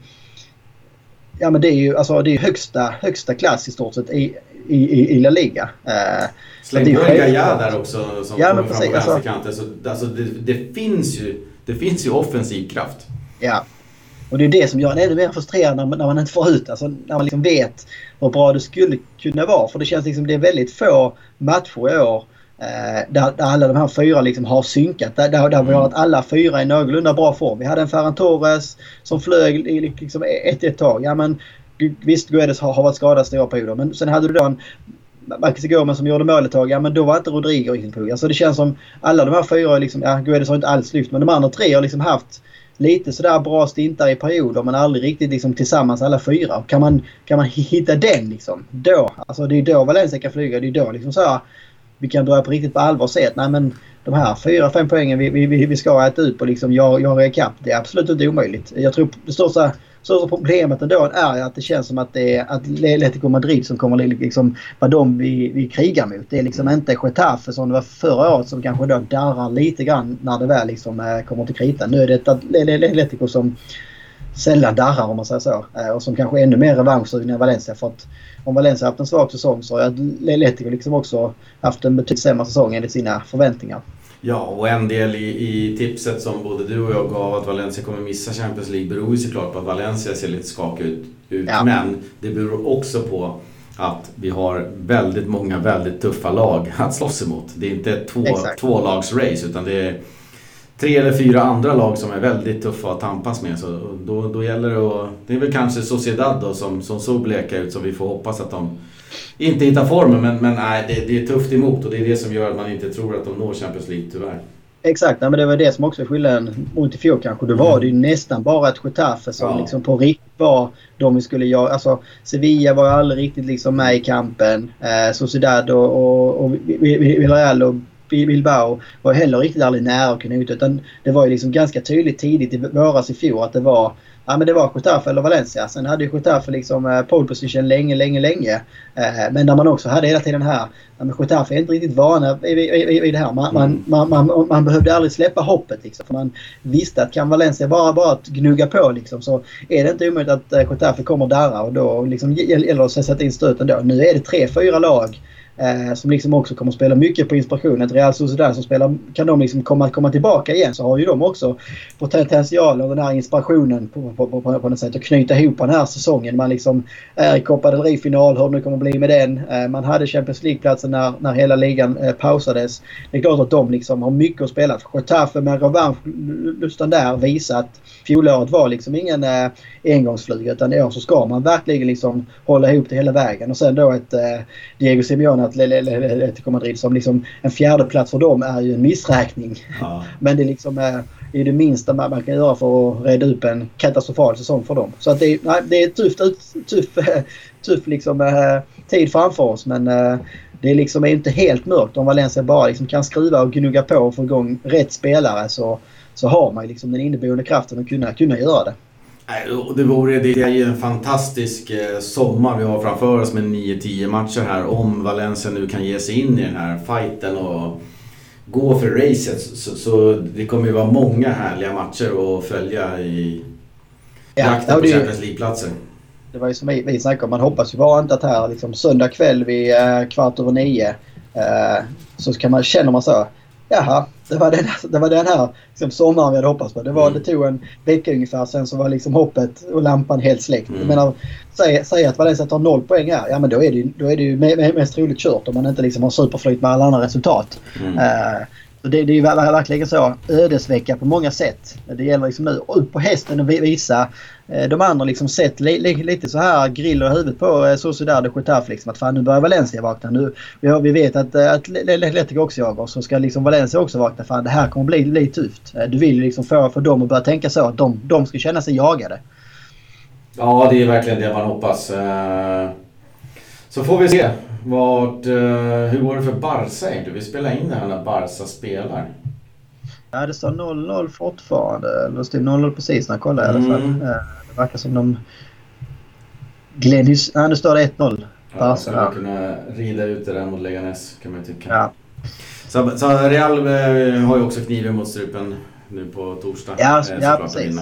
Ja men det är ju alltså, det är högsta, högsta klass i stort sett i, i, i La Liga. Uh, Släng på en Gaia där också som ja, kommer fram på alltså- vänsterkanten. Alltså, alltså det, det, finns ju, det finns ju offensiv kraft. Ja. Och det är det som gör en ännu mer frustrerande när, när man inte får ut alltså När man liksom vet hur bra det skulle kunna vara. För det känns liksom det är väldigt få matcher i år eh, där, där, alla de här fyra liksom har synkat. Där, där, där vi har att alla fyra är i någorlunda bra form. Vi hade en Ferran Torres som flög i liksom ett, ett tag. Ja, men, visst, Guedes har, har varit skadad stora perioder. Men sen hade du då en Maxi Gomez som gjorde mål ett tag. Ja, men då var inte Rodrigo riktigt på. Alltså det känns som alla de här fyra, liksom, ja Guedes har inte alls lyft men de andra tre har liksom haft lite sådär bra stintar i perioder men aldrig riktigt liksom tillsammans alla fyra. Kan man, kan man hitta den liksom, då, alltså det är då Valencia kan flyga. Det är då liksom så här, vi kan börja på riktigt på allvar och se att nej men de här fyra, fem poängen vi, vi, vi ska äta ut på liksom jag, jag ikapp. Det är absolut inte omöjligt. Jag tror det största största problemet ändå är att det känns som att det är Atletico Madrid som kommer liksom vara de vi, vi krigar mot. Det är liksom inte Getafe som det var förra året som kanske då darrar lite grann när det väl liksom eh, kommer till kritan. Nu är det Atletico som sällan darrar om man säger så. Eh, och som kanske är ännu mer revanschsugen än Valencia. För att om Valencia haft en svag säsong så har Atletico liksom också haft en betydligt sämre säsong enligt sina förväntningar. Ja, och en del i, i, tipset som både du och jag gav att Valencia kommer missa Champions League beror ju såklart på att Valencia ser lite skakig ut. ut. Ja. Men det beror också på att vi har väldigt många väldigt tuffa lag att slåss emot. Det är inte ett två, tvålagsrace utan det är tre eller fyra andra lag som är väldigt tuffa att tampas med. Så då, då gäller det att... Det är väl kanske Sociedad då som, som såg bleka ut som vi får hoppas att de inte hittar formen. Men, men nej, det, det, är tufft emot och det är det som gör att man inte tror att de når Champions League tyvärr. Exakt, men det var det som också är skillnaden mot i fjol kanske. Då var mm. det ju nästan bara ett Getafe som ja. liksom på riktigt var de vi skulle göra. Alltså Sevilla var ju aldrig riktigt liksom med i kampen. Eh, Sociedad och, och, och Villarreal och Bilbao var heller riktigt aldrig nära att kunna ut. Utan det var ju liksom ganska tydligt tidigt i våras i fjol att det var Ja men det var Getafe eller Valencia. Sen hade ju Getafe liksom eh, pole position länge, länge, länge. Eh, men där man också hade hela tiden här... Ja, men Getafe är inte riktigt vana vid, vid, vid det här. Man, mm. man, man, man, man, behövde aldrig släppa hoppet liksom. För man visste att kan Valencia bara, bara att gnugga på liksom så är det inte omöjligt att eh, Getafe kommer darra och då liksom gäller det att sätta in stöten då. Nu är det tre, fyra lag Eh, som liksom också kommer att spela mycket på inspiration. Ett Real Sociedad som spelar, kan de liksom komma, komma tillbaka igen så har ju de också potential och den här inspirationen på, på, på, på, på något sätt att knyta ihop den här säsongen. Man liksom är i Copa del Rey-final, hur det nu kommer att bli med den. Eh, man hade Champions League-platsen när, när hela ligan eh, pausades. Det är klart att de liksom har mycket att spela. Getafe med revanschlusten där visar att fjolåret var liksom ingen eh, engångsflyg utan i år så ska man verkligen liksom hålla ihop det hela vägen. Och sen då ett eh, Diego Simeone Atletico Madrid som liksom en fjärde plats för dem är ju en missräkning. Ja. Men det är liksom eh, är det minsta man kan göra för att reda upp en katastrofal säsong för dem. Så att det, nej, det är tufft, tuff, tuff liksom, eh, tid framför oss men eh, det är liksom inte helt mörkt. Om Valencia bara liksom kan skriva och gnugga på och få igång rätt spelare så så har man liksom den inneboende kraften att kunna, kunna göra det. Det, vore, det är ju en fantastisk eh, sommar vi har framför oss med 9-10 matcher här. Om Valencia nu kan ge sig in i den här fighten och gå för racet. Så, så det kommer ju vara många härliga matcher att följa i jakten ja, på Champions League-platser. Det var ju som vi, vi snackade om. Man hoppas ju bara inte att här liksom söndag kväll vid eh, kvart över nio eh, så kan man, känner man så jaha, det var den, det var den här liksom, sommaren vi hade hoppats på. Det, var, mm. det tog en vecka ungefär sen så var liksom hoppet och lampan helt släckt. Mm. Jag menar, säg, säg att Valencia tar noll poäng här. Ja men då är det, då är det ju mest troligt kört om man inte liksom har superflyt med alla andra resultat. Mm. Uh, det, det är ju verkligen så ödesvecka på många sätt. Det gäller liksom nu upp på hästen och visa eh, de andra liksom sett li, li, lite så här griller i huvudet på Sociedad och Getafe liksom att fan nu börjar Valencia vakna. Nu, ja, vi vet att, eh, att Atletico också jagar så ska liksom Valencia också vakna. Fan det här kommer bli bli tufft. Eh, du vill ju liksom få för dem att börja tänka så att de, de ska känna sig jagade. Ja det är verkligen det man hoppas. Så får vi se vad, eh, hur går det för Barca? Vi spelar in det här när Barca spelar. Ja, det står 0-0 fortfarande. Eller det stod 0-0 precis när jag kollade mm. i alla fall. Mm. Eh, det verkar som de... Glennis... Ja, nu står det 1-0. Ja, skulle man kunna rida ut det där mot Leganes kan man ju tycka. Ja. Så, så Real eh, har ju också kniven mot strupen nu på torsdag. Ja, ja precis.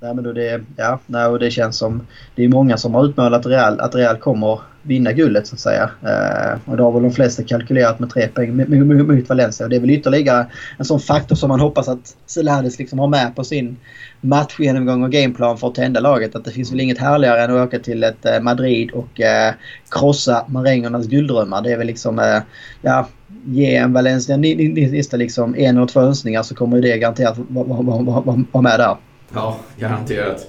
Nej, men då det, ja, nej, och det känns som... Det är många som har utmålat Real, att Real kommer vinna guldet så att säga. Eh, och då har väl de flesta kalkylerat med tre poäng mot Valencia. Och det är väl ytterligare en sån faktor som man hoppas att Selades liksom har med på sin matchgenomgång och gameplan för att tända laget. Att det finns väl inget härligare än att åka till ett eh, Madrid och eh, krossa marängernas gulddrömmar. Det är väl liksom, eh, ja, ge en Valencia-lista. liksom en eller två önskningar så kommer det garanterat vara med där. Ja, garanterat.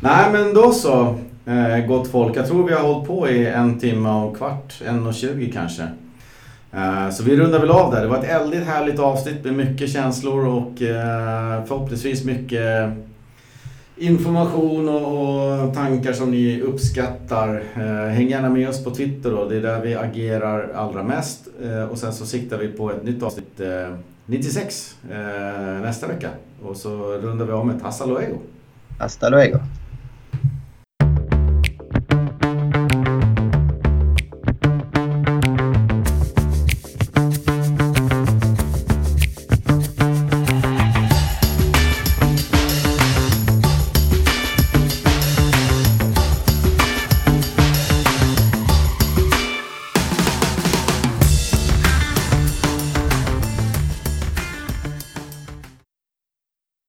Nej men då så. Eh, gott folk. Jag tror vi har hållit på i en timme och kvart, en och tjugo kanske. Eh, så vi rundar väl av där. Det var ett eldigt härligt avsnitt med mycket känslor och eh, förhoppningsvis mycket information och, och, tankar som ni uppskattar. Eh, häng gärna med oss på Twitter då. Det är där vi agerar allra mest. Eh, och sen så siktar vi på ett nytt avsnitt eh, 96 eh, nästa vecka. Och så rundar vi av med ett hasta luego. Hasta luego.